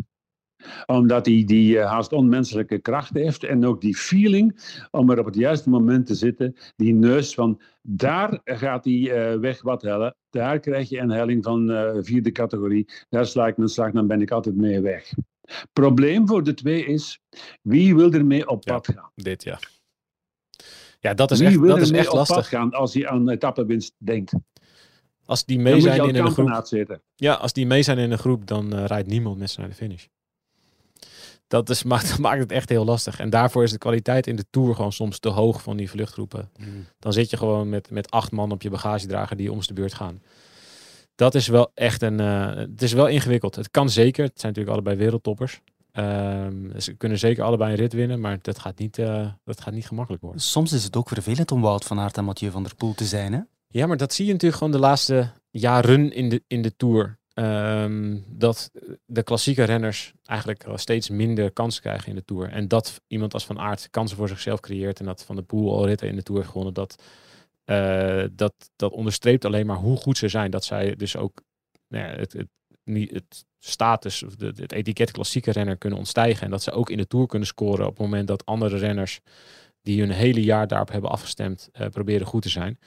omdat hij die eh, haast onmenselijke kracht heeft en ook die feeling om er op het juiste moment te zitten. Die neus van daar gaat uh, weg wat hellen. Daar krijg je een helling van vierde categorie. Daar sla ik mijn slag, dan ben ik altijd mee weg. Probleem voor de twee is, wie wil er mee op pad ja, gaan? Dit ja. Ja, dat is wie echt, wil dat er is mee echt op lastig. pad gaan als hij aan etappenwinst denkt? Als die mee moet je zijn in een groep. zitten. Ja, als die mee zijn in een groep, dan uh, rijdt niemand met ze naar de finish. Dat, is, maakt, dat maakt het echt heel lastig. En daarvoor is de kwaliteit in de Tour gewoon soms te hoog van die vluchtgroepen. Mm. Dan zit je gewoon met, met acht man op je bagagedrager die om de beurt gaan. Dat is wel echt een... Uh, het is wel ingewikkeld. Het kan zeker. Het zijn natuurlijk allebei wereldtoppers. Um, ze kunnen zeker allebei een rit winnen, maar dat gaat, niet, uh, dat gaat niet gemakkelijk worden. Soms is het ook vervelend om Wout van Aert en Mathieu van der Poel te zijn, hè? Ja, maar dat zie je natuurlijk gewoon de laatste jaren in de, in de Tour. Um, dat de klassieke renners eigenlijk steeds minder kansen krijgen in de Tour. En dat iemand als Van Aert kansen voor zichzelf creëert en dat Van de Poel al ritten in de Tour heeft gewonnen, dat, uh, dat, dat onderstreept alleen maar hoe goed ze zijn. Dat zij dus ook nou ja, het, het, niet, het status, of de, het etiket klassieke renner kunnen ontstijgen. En dat ze ook in de Tour kunnen scoren op het moment dat andere renners die hun hele jaar daarop hebben afgestemd, uh, proberen goed te zijn.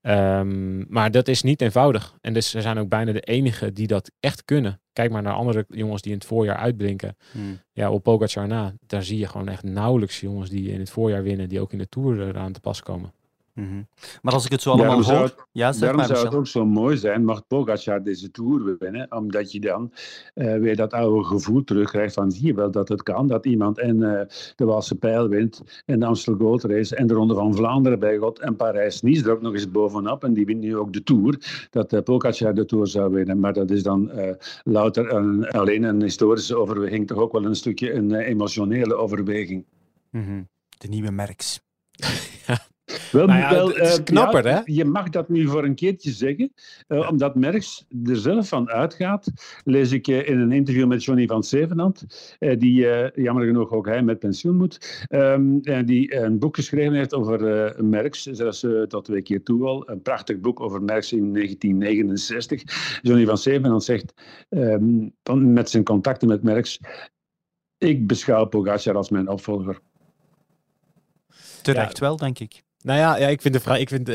Um, maar dat is niet eenvoudig. En dus ze zijn ook bijna de enigen die dat echt kunnen. Kijk maar naar andere jongens die in het voorjaar uitblinken. Hmm. Ja, op Pogacar na, daar zie je gewoon echt nauwelijks jongens die in het voorjaar winnen, die ook in de Tour eraan te pas komen. Mm -hmm. Maar als ik het zo allemaal daarom hoor... Zou het, ja, zeg daarom maar, zou het ook zo mooi zijn, mag Pogacar deze Tour winnen, omdat je dan uh, weer dat oude gevoel terugkrijgt van zie je wel dat het kan, dat iemand en uh, de Walse Pijl wint en de Amstel Gold Race en de Ronde van Vlaanderen bij God en Parijs-Nice er ook nog eens bovenop en die wint nu ook de Tour, dat uh, Pogacar de Tour zou winnen. Maar dat is dan louter een, alleen een historische overweging, toch ook wel een stukje een emotionele overweging. Mm -hmm. De nieuwe Merks. Wel, Nou ja, wel, het is eh, knapper, ja, hè? Je mag dat nu voor een keertje zeggen, eh, omdat Merckx er zelf van uitgaat. Lees ik eh, in een interview met Johnny van Zevenand, eh, die eh, jammer genoeg ook hij met pensioen moet, ehm, en die een boek geschreven heeft over eh Merckx, zelfs tot twee keer toe al. Een prachtig boek over Merckx in 1969. Johnny van Zevenand zegt, ehm, van- met zijn contacten met Merckx, ik beschouw Pogacar als mijn opvolger. Terecht wel, denk ik. Nou ja, ja ik vind de vraag. Ik vind.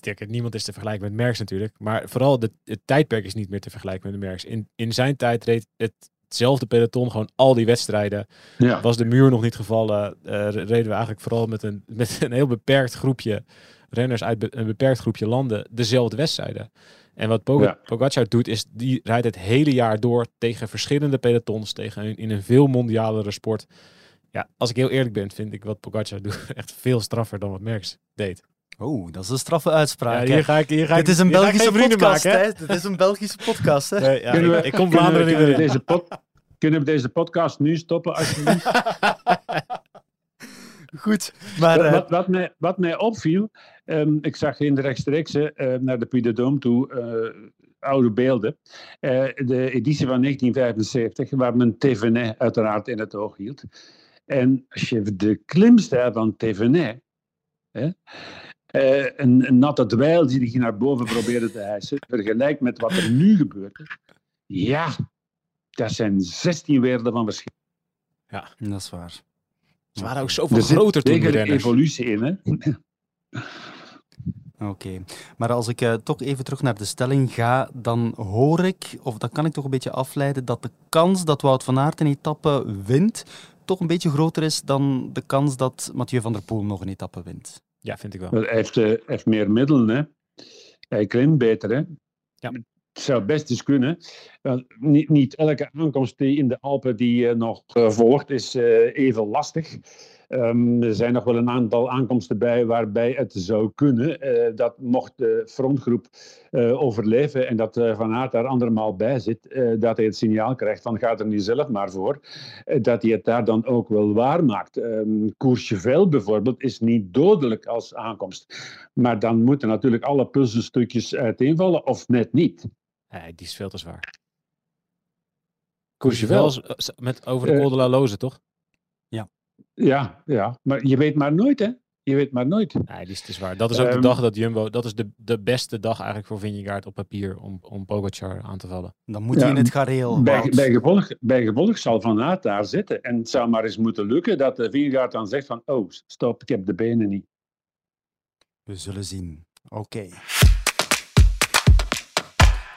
kijk, niemand is te vergelijken met Merckx natuurlijk. Maar vooral de, het tijdperk is niet meer te vergelijken met de Merckx. In, in zijn tijd reed het, hetzelfde peloton gewoon al die wedstrijden. Ja. Was de muur nog niet gevallen, eh, reden we eigenlijk vooral met een, met een heel beperkt groepje renners uit be- een beperkt groepje landen dezelfde wedstrijden. En wat Pog- Ja. Pogacar doet, is die rijdt het hele jaar door tegen verschillende pelotons, tegen een, in een veel mondialere sport. Ja, als ik heel eerlijk ben, vind ik wat Pogacar doet echt veel straffer dan wat Merckx deed. Oh, dat is een straffe uitspraak. Ja, hier ga ik, hier ga Dit is een Belgische podcast, maken, hè? hè? Dit is een Belgische podcast, hè? Nee, ja, Kunnen we- ik, kom Vlaanderen niet meer in. deze pod- kunnen we deze podcast nu stoppen, alsjeblieft? Goed, maar... eh, wat, wat, mij, wat mij opviel, ehm, ik zag in de rechtstreekse eh, naar de Puy de Dôme toe eh, oude beelden. Eh, de editie van 1975, waar men Thévenet uiteraard in het oog hield. En als je de klimstijl van Thévenet, hè, eh, een, een natte dweil die hij naar boven probeerde te hijsen, vergelijkt met wat er nu gebeurt. Ja, dat zijn 16 werelden van verschil. dat is waar. Ze waren ook zoveel Er zit groter toen, renners. evolutie in, hè? Oké, maar als ik eh, toch even terug naar de stelling ga, dan hoor ik, of dan kan ik toch een beetje afleiden, dat de kans dat Wout van Aert een etappe wint, toch een beetje groter is dan de kans dat Mathieu van der Poel nog een etappe wint. Ja, vind ik wel. Wel, Hij heeft, eh, heeft meer middelen, hè. Hij klimt beter, hè. Ja. Het zou best eens kunnen. Want niet, niet elke aankomst die in de Alpen die eh, nog eh, volgt, is eh, even lastig. Ehm, er zijn nog wel een aantal aankomsten bij waarbij het zou kunnen eh, dat mocht de frontgroep eh, overleven en dat eh, Van Aert daar andermaal bij zit, dat hij het signaal krijgt van gaat er niet zelf maar voor, dat hij het daar dan ook wel waarmaakt. Um, Courchevel bijvoorbeeld is niet dodelijk als aankomst, maar dan moeten natuurlijk alle puzzelstukjes uiteenvallen of net niet. Nee, die is veel te zwaar. Courchevel met over de Col de la Loze, toch? Ja, ja, maar je weet maar nooit, hè? Je weet maar nooit. Nee, die is te zwaar. Dat is ook de Ehm, dag dat Jumbo... Dat is de, de beste dag eigenlijk voor Vingegaard op papier om, om Pogacar aan te vallen. Dan moet hij in het gareel. Bij, bij, gevolg, bij gevolg zal Van Aert daar zitten. En het zou maar eens moeten lukken dat de Vingegaard dan zegt van oh, stop, ik heb de benen niet. We zullen zien. Oké.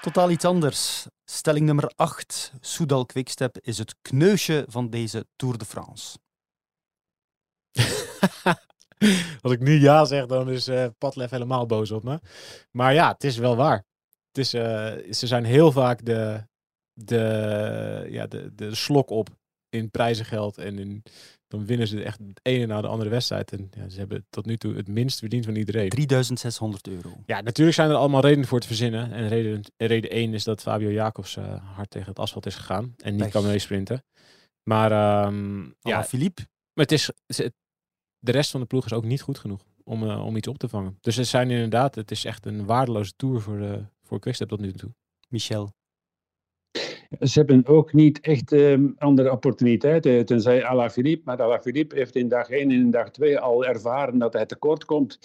Totaal iets anders. Stelling nummer 8. Soudal Quickstep is het kneusje van deze Tour de France. Als ik nu ja zeg, dan is eh Padlef helemaal boos op me. Maar ja, het is wel waar. Het is, eh, ze zijn heel vaak de, de, ja, de, de slok op in prijzengeld. En in, dan winnen ze echt het ene na de andere wedstrijd. En ja, ze hebben tot nu toe het minst verdiend van iedereen. 3600 euro. Ja, natuurlijk zijn er allemaal redenen voor te verzinnen. En reden, reden één is dat Fabio Jacobs eh, hard tegen het asfalt is gegaan. En niet Pech. kan meesprinten. Maar ehm, ja, Ja, Philippe. Maar het is, ze- de rest van de ploeg is ook niet goed genoeg om, eh, om iets op te vangen. Dus het zijn inderdaad, het is echt een waardeloze tour voor, de voor Quickstep tot nu toe. Michel. Ze hebben ook niet echt ehm, andere opportuniteiten, tenzij Alaphilippe. Maar Alaphilippe heeft in dag 1 en in dag 2 al ervaren dat hij tekort komt.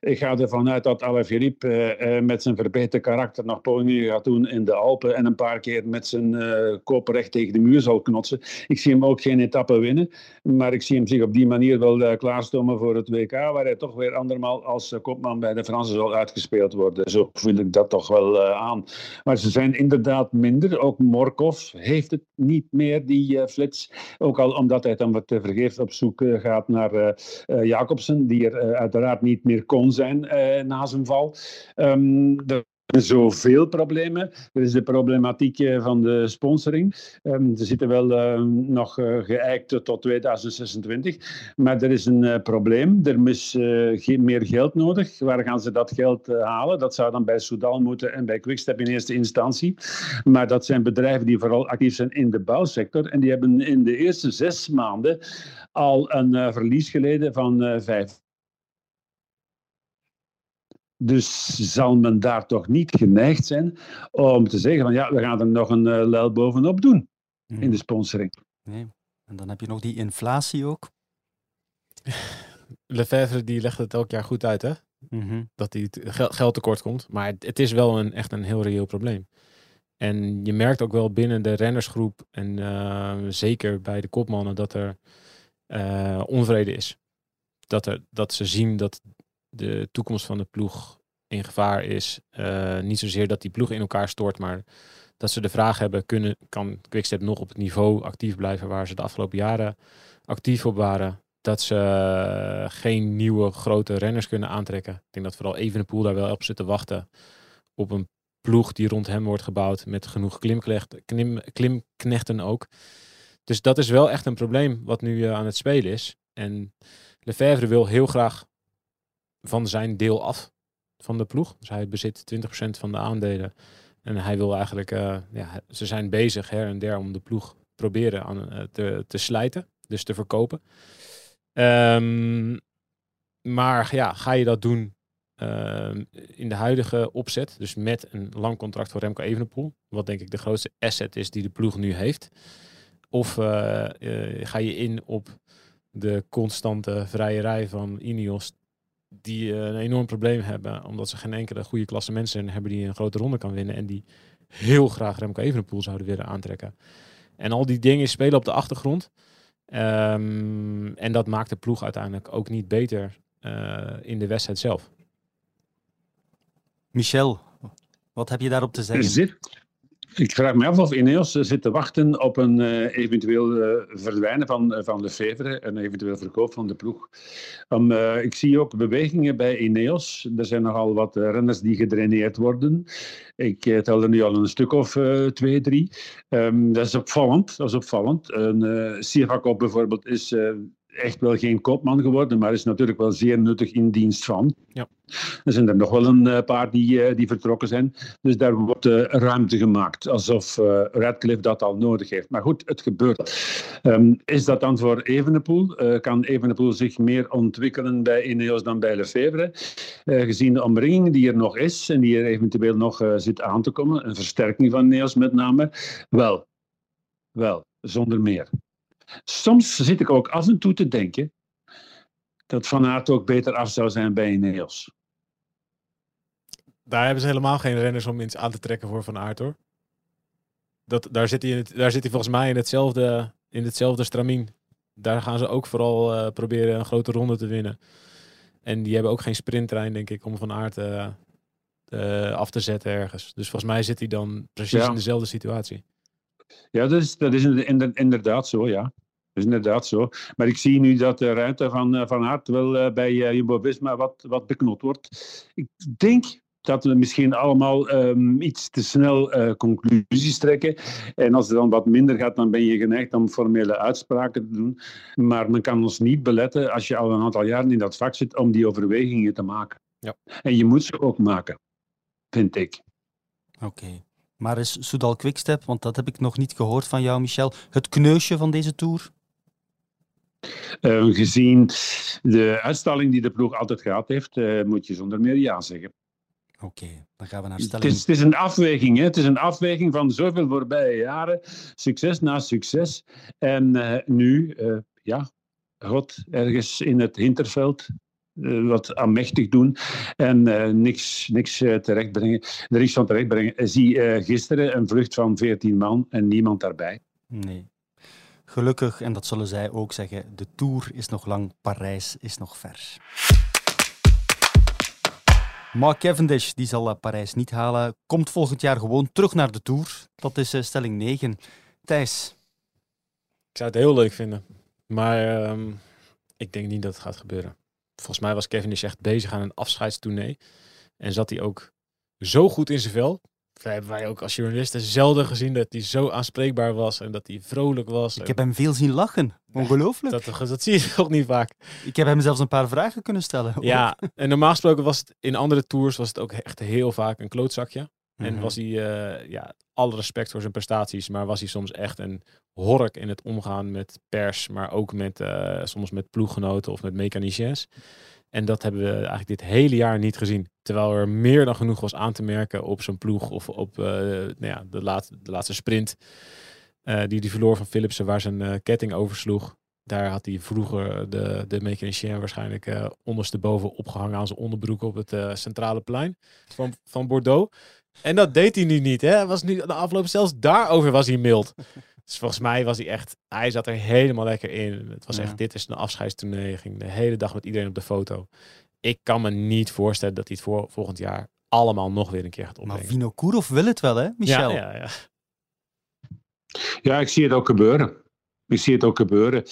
Ik ga ervan uit dat Alaphilippe eh, eh, met zijn verbeterde karakter nog pogingen gaat doen in de Alpen en een paar keer met zijn eh kop recht tegen de muur zal knotsen. Ik zie hem ook geen etappe winnen, maar ik zie hem zich op die manier wel klaarstomen voor het WK, waar hij toch weer andermaal als kopman bij de Fransen zal uitgespeeld worden. Zo voel ik dat toch wel aan. Maar ze zijn inderdaad minder. Ook Morkov heeft het niet meer, die flits. Ook al omdat hij dan wat vergeefs op zoek gaat naar Jacobsen, die er uiteraard niet meer kon zijn eh, na zijn val. Ehm, er zijn zoveel problemen. Er is de problematiek eh, van de sponsoring. Ehm, ze zitten wel eh, nog geëikt tot 2026. Maar er is een probleem. Er is geen meer geld nodig. Waar gaan ze dat geld halen? Dat zou dan bij Soudal moeten en bij Quickstep in eerste instantie. Maar dat zijn bedrijven die vooral actief zijn in de bouwsector. En die hebben in de eerste zes maanden al een verlies geleden van vijf Dus zal men daar toch niet geneigd zijn om te zeggen van ja, we gaan er nog een uh, lel bovenop doen in de sponsoring. Nee. En dan heb je nog die inflatie ook. Lefebvre die legt het elk jaar goed uit, hè? Mhm. Dat hij geld tekort komt. Maar het, het is wel een, echt een heel reëel probleem. En je merkt ook wel binnen de rennersgroep en uh, zeker bij de kopmannen dat er uh, onvrede is. Dat, er, dat ze zien dat de toekomst van de ploeg in gevaar is. Uh, niet zozeer dat die ploeg in elkaar stort, maar dat ze de vraag hebben, kunnen, kan Quickstep nog op het niveau actief blijven waar ze de afgelopen jaren actief op waren. Dat ze geen nieuwe grote renners kunnen aantrekken. Ik denk dat vooral Evenepoel daar wel op zit te wachten. Op een ploeg die rond hem wordt gebouwd met genoeg klim, klimknechten ook. Dus dat is wel echt een probleem wat nu uh, aan het spelen is. En Lefebvre wil heel graag van zijn deel af van de ploeg. Dus hij bezit 20% van de aandelen. En hij wil eigenlijk, uh, ja, ze zijn bezig her en der om de ploeg proberen aan, uh, te, te slijten. Dus te verkopen. Um, maar ja, ga je dat doen uh, in de huidige opzet, dus met een lang contract voor Remco Evenepoel, wat denk ik de grootste asset is die de ploeg nu heeft. Of uh, ga je in op de constante vrijerij van Ineos, die een enorm probleem hebben, omdat ze geen enkele goede klasse mensen hebben die een grote ronde kan winnen en die heel graag Remco Evenepoel zouden willen aantrekken. En al die dingen spelen op de achtergrond. Um, en dat maakt de ploeg uiteindelijk ook niet beter in de wedstrijd zelf. Michel, wat heb je daarop te zeggen? Zit, ik vraag me af of Ineos zit te wachten op een uh, eventueel uh, verdwijnen van, uh, van Lefevre, een eventueel verkoop van de ploeg. Um, ik zie ook bewegingen bij Ineos. Er zijn nogal wat renners die gedraineerd worden. Ik tel er nu al een stuk of twee, drie. Um, dat is opvallend. Dat is opvallend. Een bijvoorbeeld is echt wel geen koopman geworden, maar is natuurlijk wel zeer nuttig in dienst van. Ja. Er zijn er nog wel een uh, paar die, uh, die vertrokken zijn. Dus daar wordt uh, ruimte gemaakt, alsof Radcliffe dat al nodig heeft. Maar goed, het gebeurt. Um, is dat dan voor Evenepoel? kan Evenepoel zich meer ontwikkelen bij Ineos dan bij Lefevre? gezien de omringing die er nog is en die er eventueel nog zit aan te komen, een versterking van Ineos met name, wel, wel, zonder meer. Soms zit ik ook af en toe te denken dat Van Aert ook beter af zou zijn bij Ineos. Daar hebben ze helemaal geen renners om iets aan te trekken voor Van Aert hoor. Dat, daar, zit hij in het, daar zit hij volgens mij in hetzelfde, in hetzelfde stramien. Daar gaan ze ook vooral uh, proberen een grote ronde te winnen. En die hebben ook geen sprinttrein, denk ik, om Van Aert uh, uh, af te zetten ergens. Dus volgens mij zit hij dan precies ja. in dezelfde situatie. Ja, dat is, dat is inderdaad zo, ja. Dat is inderdaad zo. Maar ik zie nu dat de ruimte van, van Aert wel uh, bij uh, Jumbo-Visma wat, wat beknot wordt. Ik denk dat we misschien allemaal um, iets te snel uh, conclusies trekken. En als het dan wat minder gaat, dan ben je geneigd om formele uitspraken te doen. Maar men kan ons niet beletten, als je al een aantal jaren in dat vak zit, om die overwegingen te maken. Ja. En je moet ze ook maken, vind ik. Oké. Okay. Maar is Soudal Quickstep, want dat heb ik nog niet gehoord van jou, Michel, het kneusje van deze Tour? Uh, gezien de uitstalling die de ploeg altijd gehad heeft, uh, moet je zonder meer ja zeggen. Oké, okay, dan gaan we naar stelling. Het is, het is een afweging, hè? het is een afweging van zoveel voorbije jaren, succes na succes. En uh, nu, ja, God, ergens in het hinterveld, wat aanmächtig doen en uh, niks, niks uh, terechtbrengen. Er is van terechtbrengen. Zie gisteren een vlucht van 14 man en niemand daarbij. Nee. Gelukkig, en dat zullen zij ook zeggen, de Tour is nog lang, Parijs is nog ver. Mark Cavendish die zal Parijs niet halen, komt volgend jaar gewoon terug naar de Tour. Dat is stelling 9. Thijs? Ik zou het heel leuk vinden, maar um, ik denk niet dat het gaat gebeuren volgens mij was Cavendish echt bezig aan een afscheidstournee. En zat hij ook zo goed in zijn vel. Dat hebben wij ook als journalisten zelden gezien dat hij zo aanspreekbaar was en dat hij vrolijk was. Ik heb hem veel zien lachen. Ongelooflijk. Dat, dat zie je toch niet vaak. Ik heb hem zelfs een paar vragen kunnen stellen. Ja, en normaal gesproken was het in andere tours was het ook echt heel vaak een klootzakje. En was hij, uh, ja, alle respect voor zijn prestaties, maar was hij soms echt een hork in het omgaan met pers, maar ook met, uh, soms met ploeggenoten of met mechaniciens. En dat hebben we eigenlijk dit hele jaar niet gezien. Terwijl er meer dan genoeg was aan te merken op zijn ploeg of op uh, nou ja, de, laatste, de laatste sprint. Uh, die die verloor van Philipsen, waar zijn uh, ketting oversloeg. Daar had hij vroeger de, de mechanicien waarschijnlijk uh, ondersteboven opgehangen aan zijn onderbroek op het centrale plein van, van Bordeaux. En dat deed hij nu niet. Hè? Was nu, de afloop zelfs daarover was hij mild. Dus volgens mij was hij echt, hij zat er helemaal lekker in. Het was echt, dit is een afscheidstournee. ging de hele dag met iedereen op de foto. Ik kan me niet voorstellen dat hij het voor, volgend jaar allemaal nog weer een keer gaat opbrengen. Maar Vinokourov wil het wel, hè, Michel? Ja, ja, ja. ja, ik zie het ook gebeuren. Ik zie het ook gebeuren.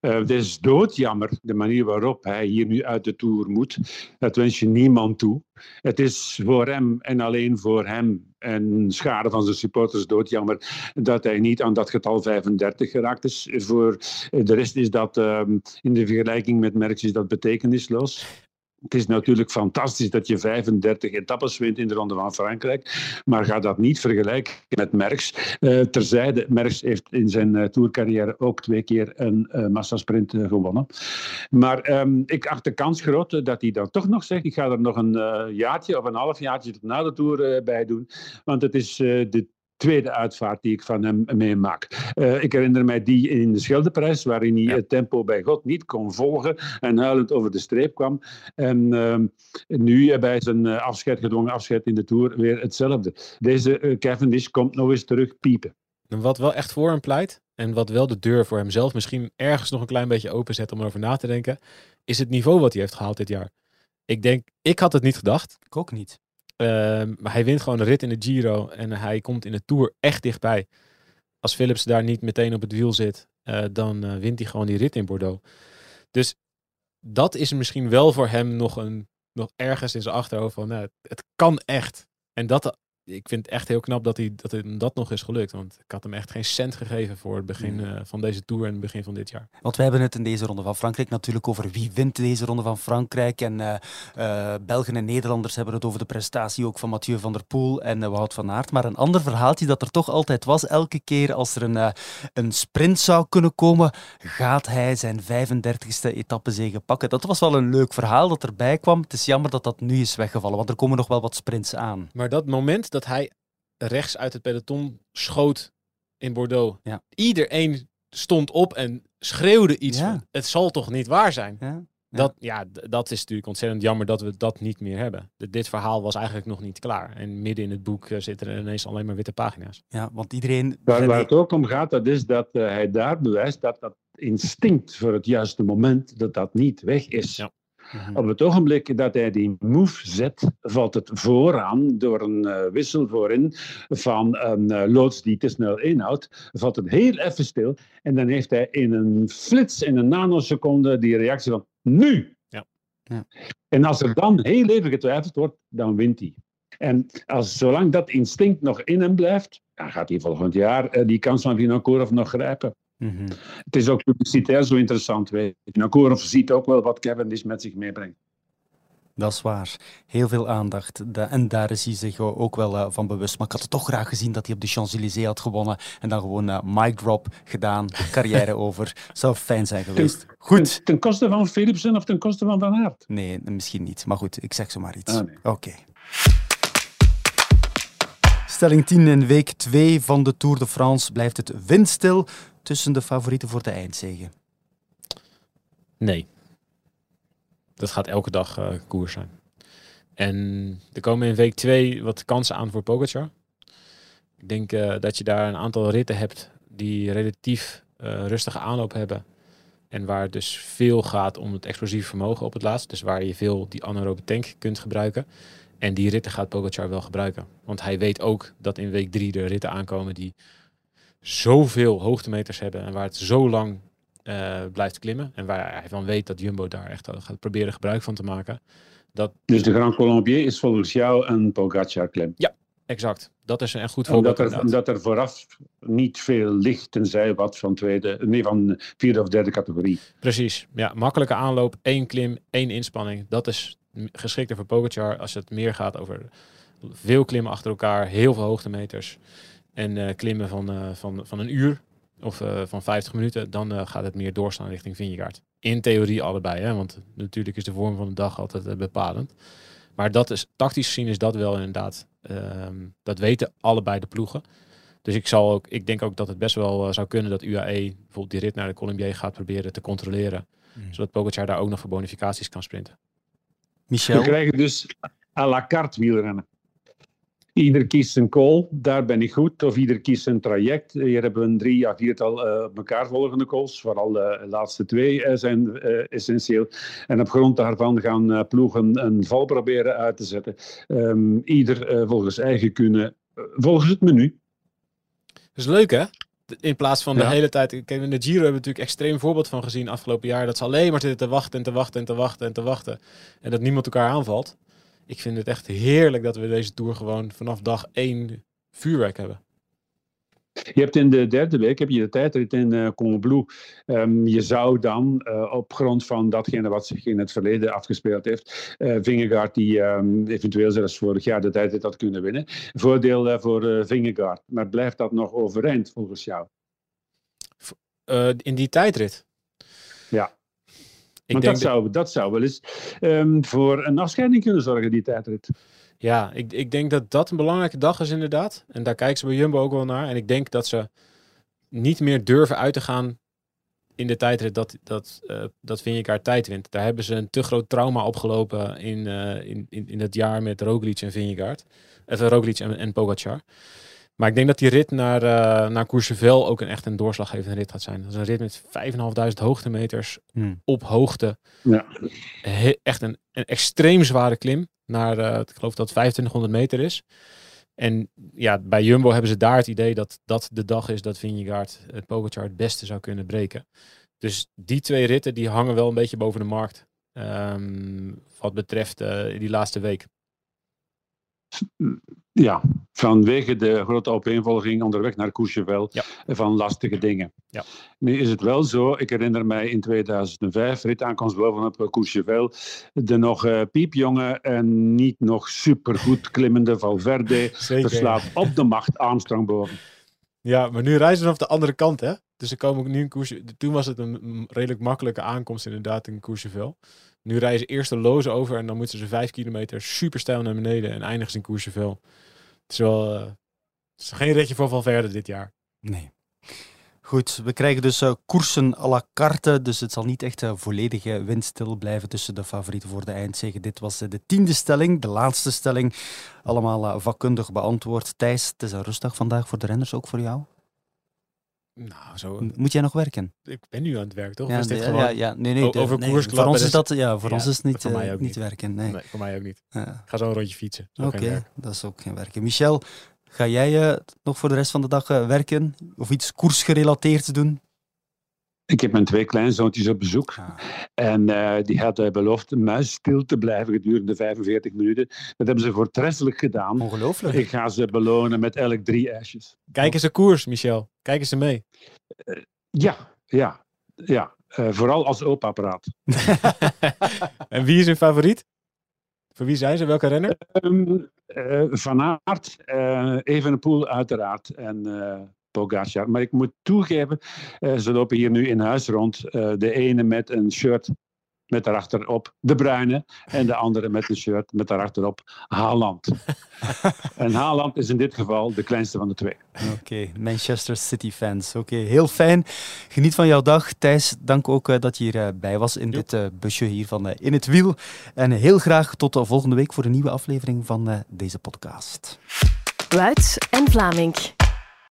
Uh, het is doodjammer, de manier waarop hij hier nu uit de Tour moet. Dat wens je niemand toe. Het is voor hem en alleen voor hem en schade van zijn supporters doodjammer dat hij niet aan dat getal 35 geraakt is. Voor de rest is dat um, in de vergelijking met Merckx dat betekenisloos. Het is natuurlijk fantastisch dat je 35 etappes wint in de Ronde van Frankrijk, maar ga dat niet vergelijken met Merckx. Uh, terzijde, Merckx heeft in zijn uh, tourcarrière ook twee keer een uh, massasprint gewonnen. Maar um, ik acht de kans groot dat hij dan toch nog zegt, ik ga er nog een jaartje of een half jaartje na de Tour bij doen, want het is de tweede uitvaart die ik van hem meemaak. Uh, ik herinner mij die in de Scheldeprijs, waarin hij ja. het tempo bij God niet kon volgen en huilend over de streep kwam. En uh, nu bij zijn afscheid, gedwongen afscheid in de Tour, weer hetzelfde. Deze uh, Cavendish komt nog eens terug piepen. En wat wel echt voor hem pleit, en wat wel de deur voor hemzelf misschien ergens nog een klein beetje openzet om erover na te denken, is het niveau wat hij heeft gehaald dit jaar. Ik denk, ik had het niet gedacht. Ik ook niet. Uh, maar hij wint gewoon de rit in de Giro en hij komt in de Tour echt dichtbij. Als Philips daar niet meteen op het wiel zit, uh, dan uh, wint hij gewoon die rit in Bordeaux. Dus dat is misschien wel voor hem nog, een, nog ergens in zijn achterhoofd van, nou, het kan echt. En dat, ik vind het echt heel knap dat, hij, dat hem dat nog is gelukt. Want ik had hem echt geen cent gegeven voor het begin Mm. uh, van deze Tour en het begin van dit jaar. Want we hebben het in deze ronde van Frankrijk natuurlijk over wie wint deze ronde van Frankrijk. En uh, uh, Belgen en Nederlanders hebben het over de prestatie ook van Mathieu van der Poel en Wout van Aert. Maar een ander verhaaltje dat er toch altijd was, elke keer als er een, een sprint zou kunnen komen, gaat hij zijn 35ste etappezege pakken. Dat was wel een leuk verhaal dat erbij kwam. Het is jammer dat dat nu is weggevallen, want er komen nog wel wat sprints aan. Maar dat moment dat hij rechts uit het peloton schoot in Bordeaux. Ja. Iedereen stond op en schreeuwde iets Ja. van, het zal toch niet waar zijn? Ja? Dat, ja, dat is natuurlijk ontzettend jammer dat we dat niet meer hebben. D- dit verhaal was eigenlijk nog niet klaar. En midden in het boek eh, zitten er ineens alleen maar witte pagina's. Ja, want iedereen... Waar, waar het ook om gaat, dat is dat uh, hij daar bewijst dat dat instinct voor het juiste moment, dat dat niet weg is. Ja. Mhm. Op het ogenblik dat hij die move zet, valt het vooraan door een uh, wissel voorin van een uh, loods die te snel inhoudt, valt het heel even stil. En dan heeft hij in een flits, in een nanoseconde, die reactie van nu. Ja. Ja. En als er dan heel even getwijfeld wordt, dan wint hij. En als, zolang dat instinct nog in hem blijft, dan gaat hij volgend jaar uh, die kans van Vinokourov nog grijpen. Mm-hmm. Het is ook publicitair zo interessant. Vinokourov ziet ook wel wat Cavendish met zich meebrengt. Dat is waar. Heel veel aandacht. Da en daar is hij zich ook wel uh, van bewust. Maar ik had het toch graag gezien dat hij op de Champs-Élysées had gewonnen. En dan gewoon uh, mic drop gedaan, carrière over. Zou fijn zijn geweest. Ten, goed. Ten, ten, koste van Philipsen of ten koste van Van Aert? Nee, misschien niet. Maar goed, ik zeg zomaar iets. Ah, nee. Oké. Okay. Stelling 10 in week 2 van de Tour de France blijft het windstil tussen de favorieten voor de eindzege. Nee. Dat gaat elke dag uh, koers zijn. En er komen in week 2 wat kansen aan voor Pogacar. Ik denk uh, dat je daar een aantal ritten hebt die relatief uh, rustige aanloop hebben. En waar het dus veel gaat om het explosief vermogen op het laatst. Dus waar je veel die anaerobe tank kunt gebruiken. En die ritten gaat Pogacar wel gebruiken. Want hij weet ook dat in week 3 de ritten aankomen die zoveel hoogtemeters hebben. En waar het zo lang uh, blijft klimmen. En waar hij van weet dat Jumbo daar echt gaat proberen gebruik van te maken. Dat... Dus de Grand Colombier is volgens jou een Pogacar-klim? Ja, exact. Dat is een goed voorbeeld. Omdat er, omdat er vooraf niet veel ligt, tenzij wat van, tweede, nee, van vierde of derde categorie. Precies. Ja, makkelijke aanloop, één klim, één inspanning. Dat is geschikter voor Pogacar als het meer gaat over veel klimmen achter elkaar, heel veel hoogtemeters. En uh, klimmen van, uh, van, van een uur of uh, van 50 minuten, dan gaat het meer doorslaan richting Vingegaard. In theorie allebei, hè? want natuurlijk is de vorm van de dag altijd eh, bepalend. Maar dat is, tactisch gezien is dat wel inderdaad, ehm, dat weten allebei de ploegen. Dus ik, zal ook, ik denk ook dat het best wel eh, zou kunnen dat UAE bijvoorbeeld die rit naar de Colombier gaat proberen te controleren. Zodat Pogacar daar ook nog voor bonificaties kan sprinten. Michel? We krijgen dus à la carte wielrennen. Ieder kiest zijn call, daar ben ik goed. Of ieder kiest zijn traject. Hier hebben we een drie à viertal uh, op elkaar volgende calls. Vooral de laatste twee uh, zijn uh, essentieel. En op grond daarvan gaan ploegen een val proberen uit te zetten. Um, ieder volgens eigen kunnen, volgens het menu. Dat is leuk hè? In plaats van de ja. hele tijd. Kijk, in de Giro hebben we natuurlijk extreem voorbeeld van gezien afgelopen jaar. Dat ze alleen maar zitten te wachten en te wachten en te wachten en te wachten. En dat niemand elkaar aanvalt. Ik vind het echt heerlijk dat we deze tour gewoon vanaf dag één vuurwerk hebben. Je hebt in de derde week heb je de tijdrit in uh, Combloux. Um, je zou dan uh, op grond van datgene wat zich in het verleden afgespeeld heeft, uh, Vingegaard die um, eventueel zelfs vorig jaar de tijdrit had kunnen winnen. Voordeel voor uh, Vingegaard. Maar blijft dat nog overeind volgens jou? in die tijdrit? Ja. Ik Want denk dat, zou, dat zou wel eens um, voor een afscheiding kunnen zorgen, die tijdrit. Ja, ik, ik denk dat dat een belangrijke dag is inderdaad. En daar kijken ze bij Jumbo ook wel naar. En ik denk dat ze niet meer durven uit te gaan in de tijdrit dat, dat, uh, dat Vingegaard tijd wint. Daar hebben ze een te groot trauma opgelopen in, uh, in, in, in het jaar met Roglic en Vingegaard. Even Roglic en, en Pogacar. Maar ik denk dat die rit naar, uh, naar Courchevel ook een echt een doorslaggevende rit gaat zijn. Dat is een rit met 5.500 hoogtemeters hmm. op hoogte. Ja. He, echt een, een extreem zware klim naar, uh, ik geloof dat 2500 meter is. En ja, bij Jumbo hebben ze daar het idee dat dat de dag is dat Vingegaard het Pogacar het beste zou kunnen breken. Dus die twee ritten die hangen wel een beetje boven de markt. Um, wat betreft uh, die laatste week. Ja, vanwege de grote opeenvolging onderweg naar Courchevel ja. van lastige dingen. Ja. Nu is het wel zo, ik herinner mij in 2005, rit aankomst bovenop Courchevel, de nog uh, piepjonge en niet nog supergoed klimmende Valverde Zeker, verslaat op de macht Armstrong boven. Ja, maar nu reizen ze vanaf de andere kant, hè? Dus ze komen nu in Courchevel. Toen was het een redelijk makkelijke aankomst inderdaad in Courchevel. Nu rijden ze eerst de loze over en dan moeten ze vijf kilometer super stijl naar beneden en eindigen ze in Courchevel. Het is wel is geen ritje voor Valverde dit jaar. Nee. Goed, we krijgen dus uh, koersen à la carte, dus het zal niet echt uh, volledige windstil blijven tussen de favorieten voor de eindzege. Dit was de tiende stelling, de laatste stelling. Allemaal vakkundig beantwoord. Thijs, het is een rustdag vandaag voor de renners, ook voor jou? Nou, zo... Moet jij nog werken? Ik ben nu aan het werk, toch? Ja, is dit ja, gewoon ja, ja, nee, nee, de, over nee, koers Voor ons is dat, ja, voor Ja, ons is het niet, uh, ook niet niet. werken. Nee. Nee, voor mij ook niet. Ik ga zo een rondje fietsen. Oké, okay, dat is ook geen werken. Michel, ga jij uh, nog voor de rest van de dag uh, werken? Of iets koersgerelateerd doen? Ik heb mijn twee kleinzoontjes op bezoek. Ah. En uh, die hadden beloofd muisstil te blijven gedurende 45 minuten. Dat hebben ze voortreffelijk gedaan. Ongelooflijk. Ik ga ze belonen met elk drie ijsjes. Kijk eens een koers, Michel. Kijk eens mee. Uh, ja, ja, ja. Uh, vooral als oopapparaat. en wie is hun favoriet? Voor wie zijn ze? Welke renner? Um, van Aert, Evenepoel uiteraard. En Pogacar. Maar ik moet toegeven, uh, ze lopen hier nu in huis rond. Uh, de ene met een shirt met daarachterop De Bruyne en de andere met een shirt met daarachterop Haaland. en Haaland is in dit geval de kleinste van de twee. Oké, okay, Manchester City fans. Oké, okay, heel fijn. Geniet van jouw dag. Thijs, dank ook uh, dat je hierbij uh, was in dit uh, busje hier van In het Wiel. En heel graag tot volgende week voor een nieuwe aflevering van deze podcast. Wuits en Vlaming.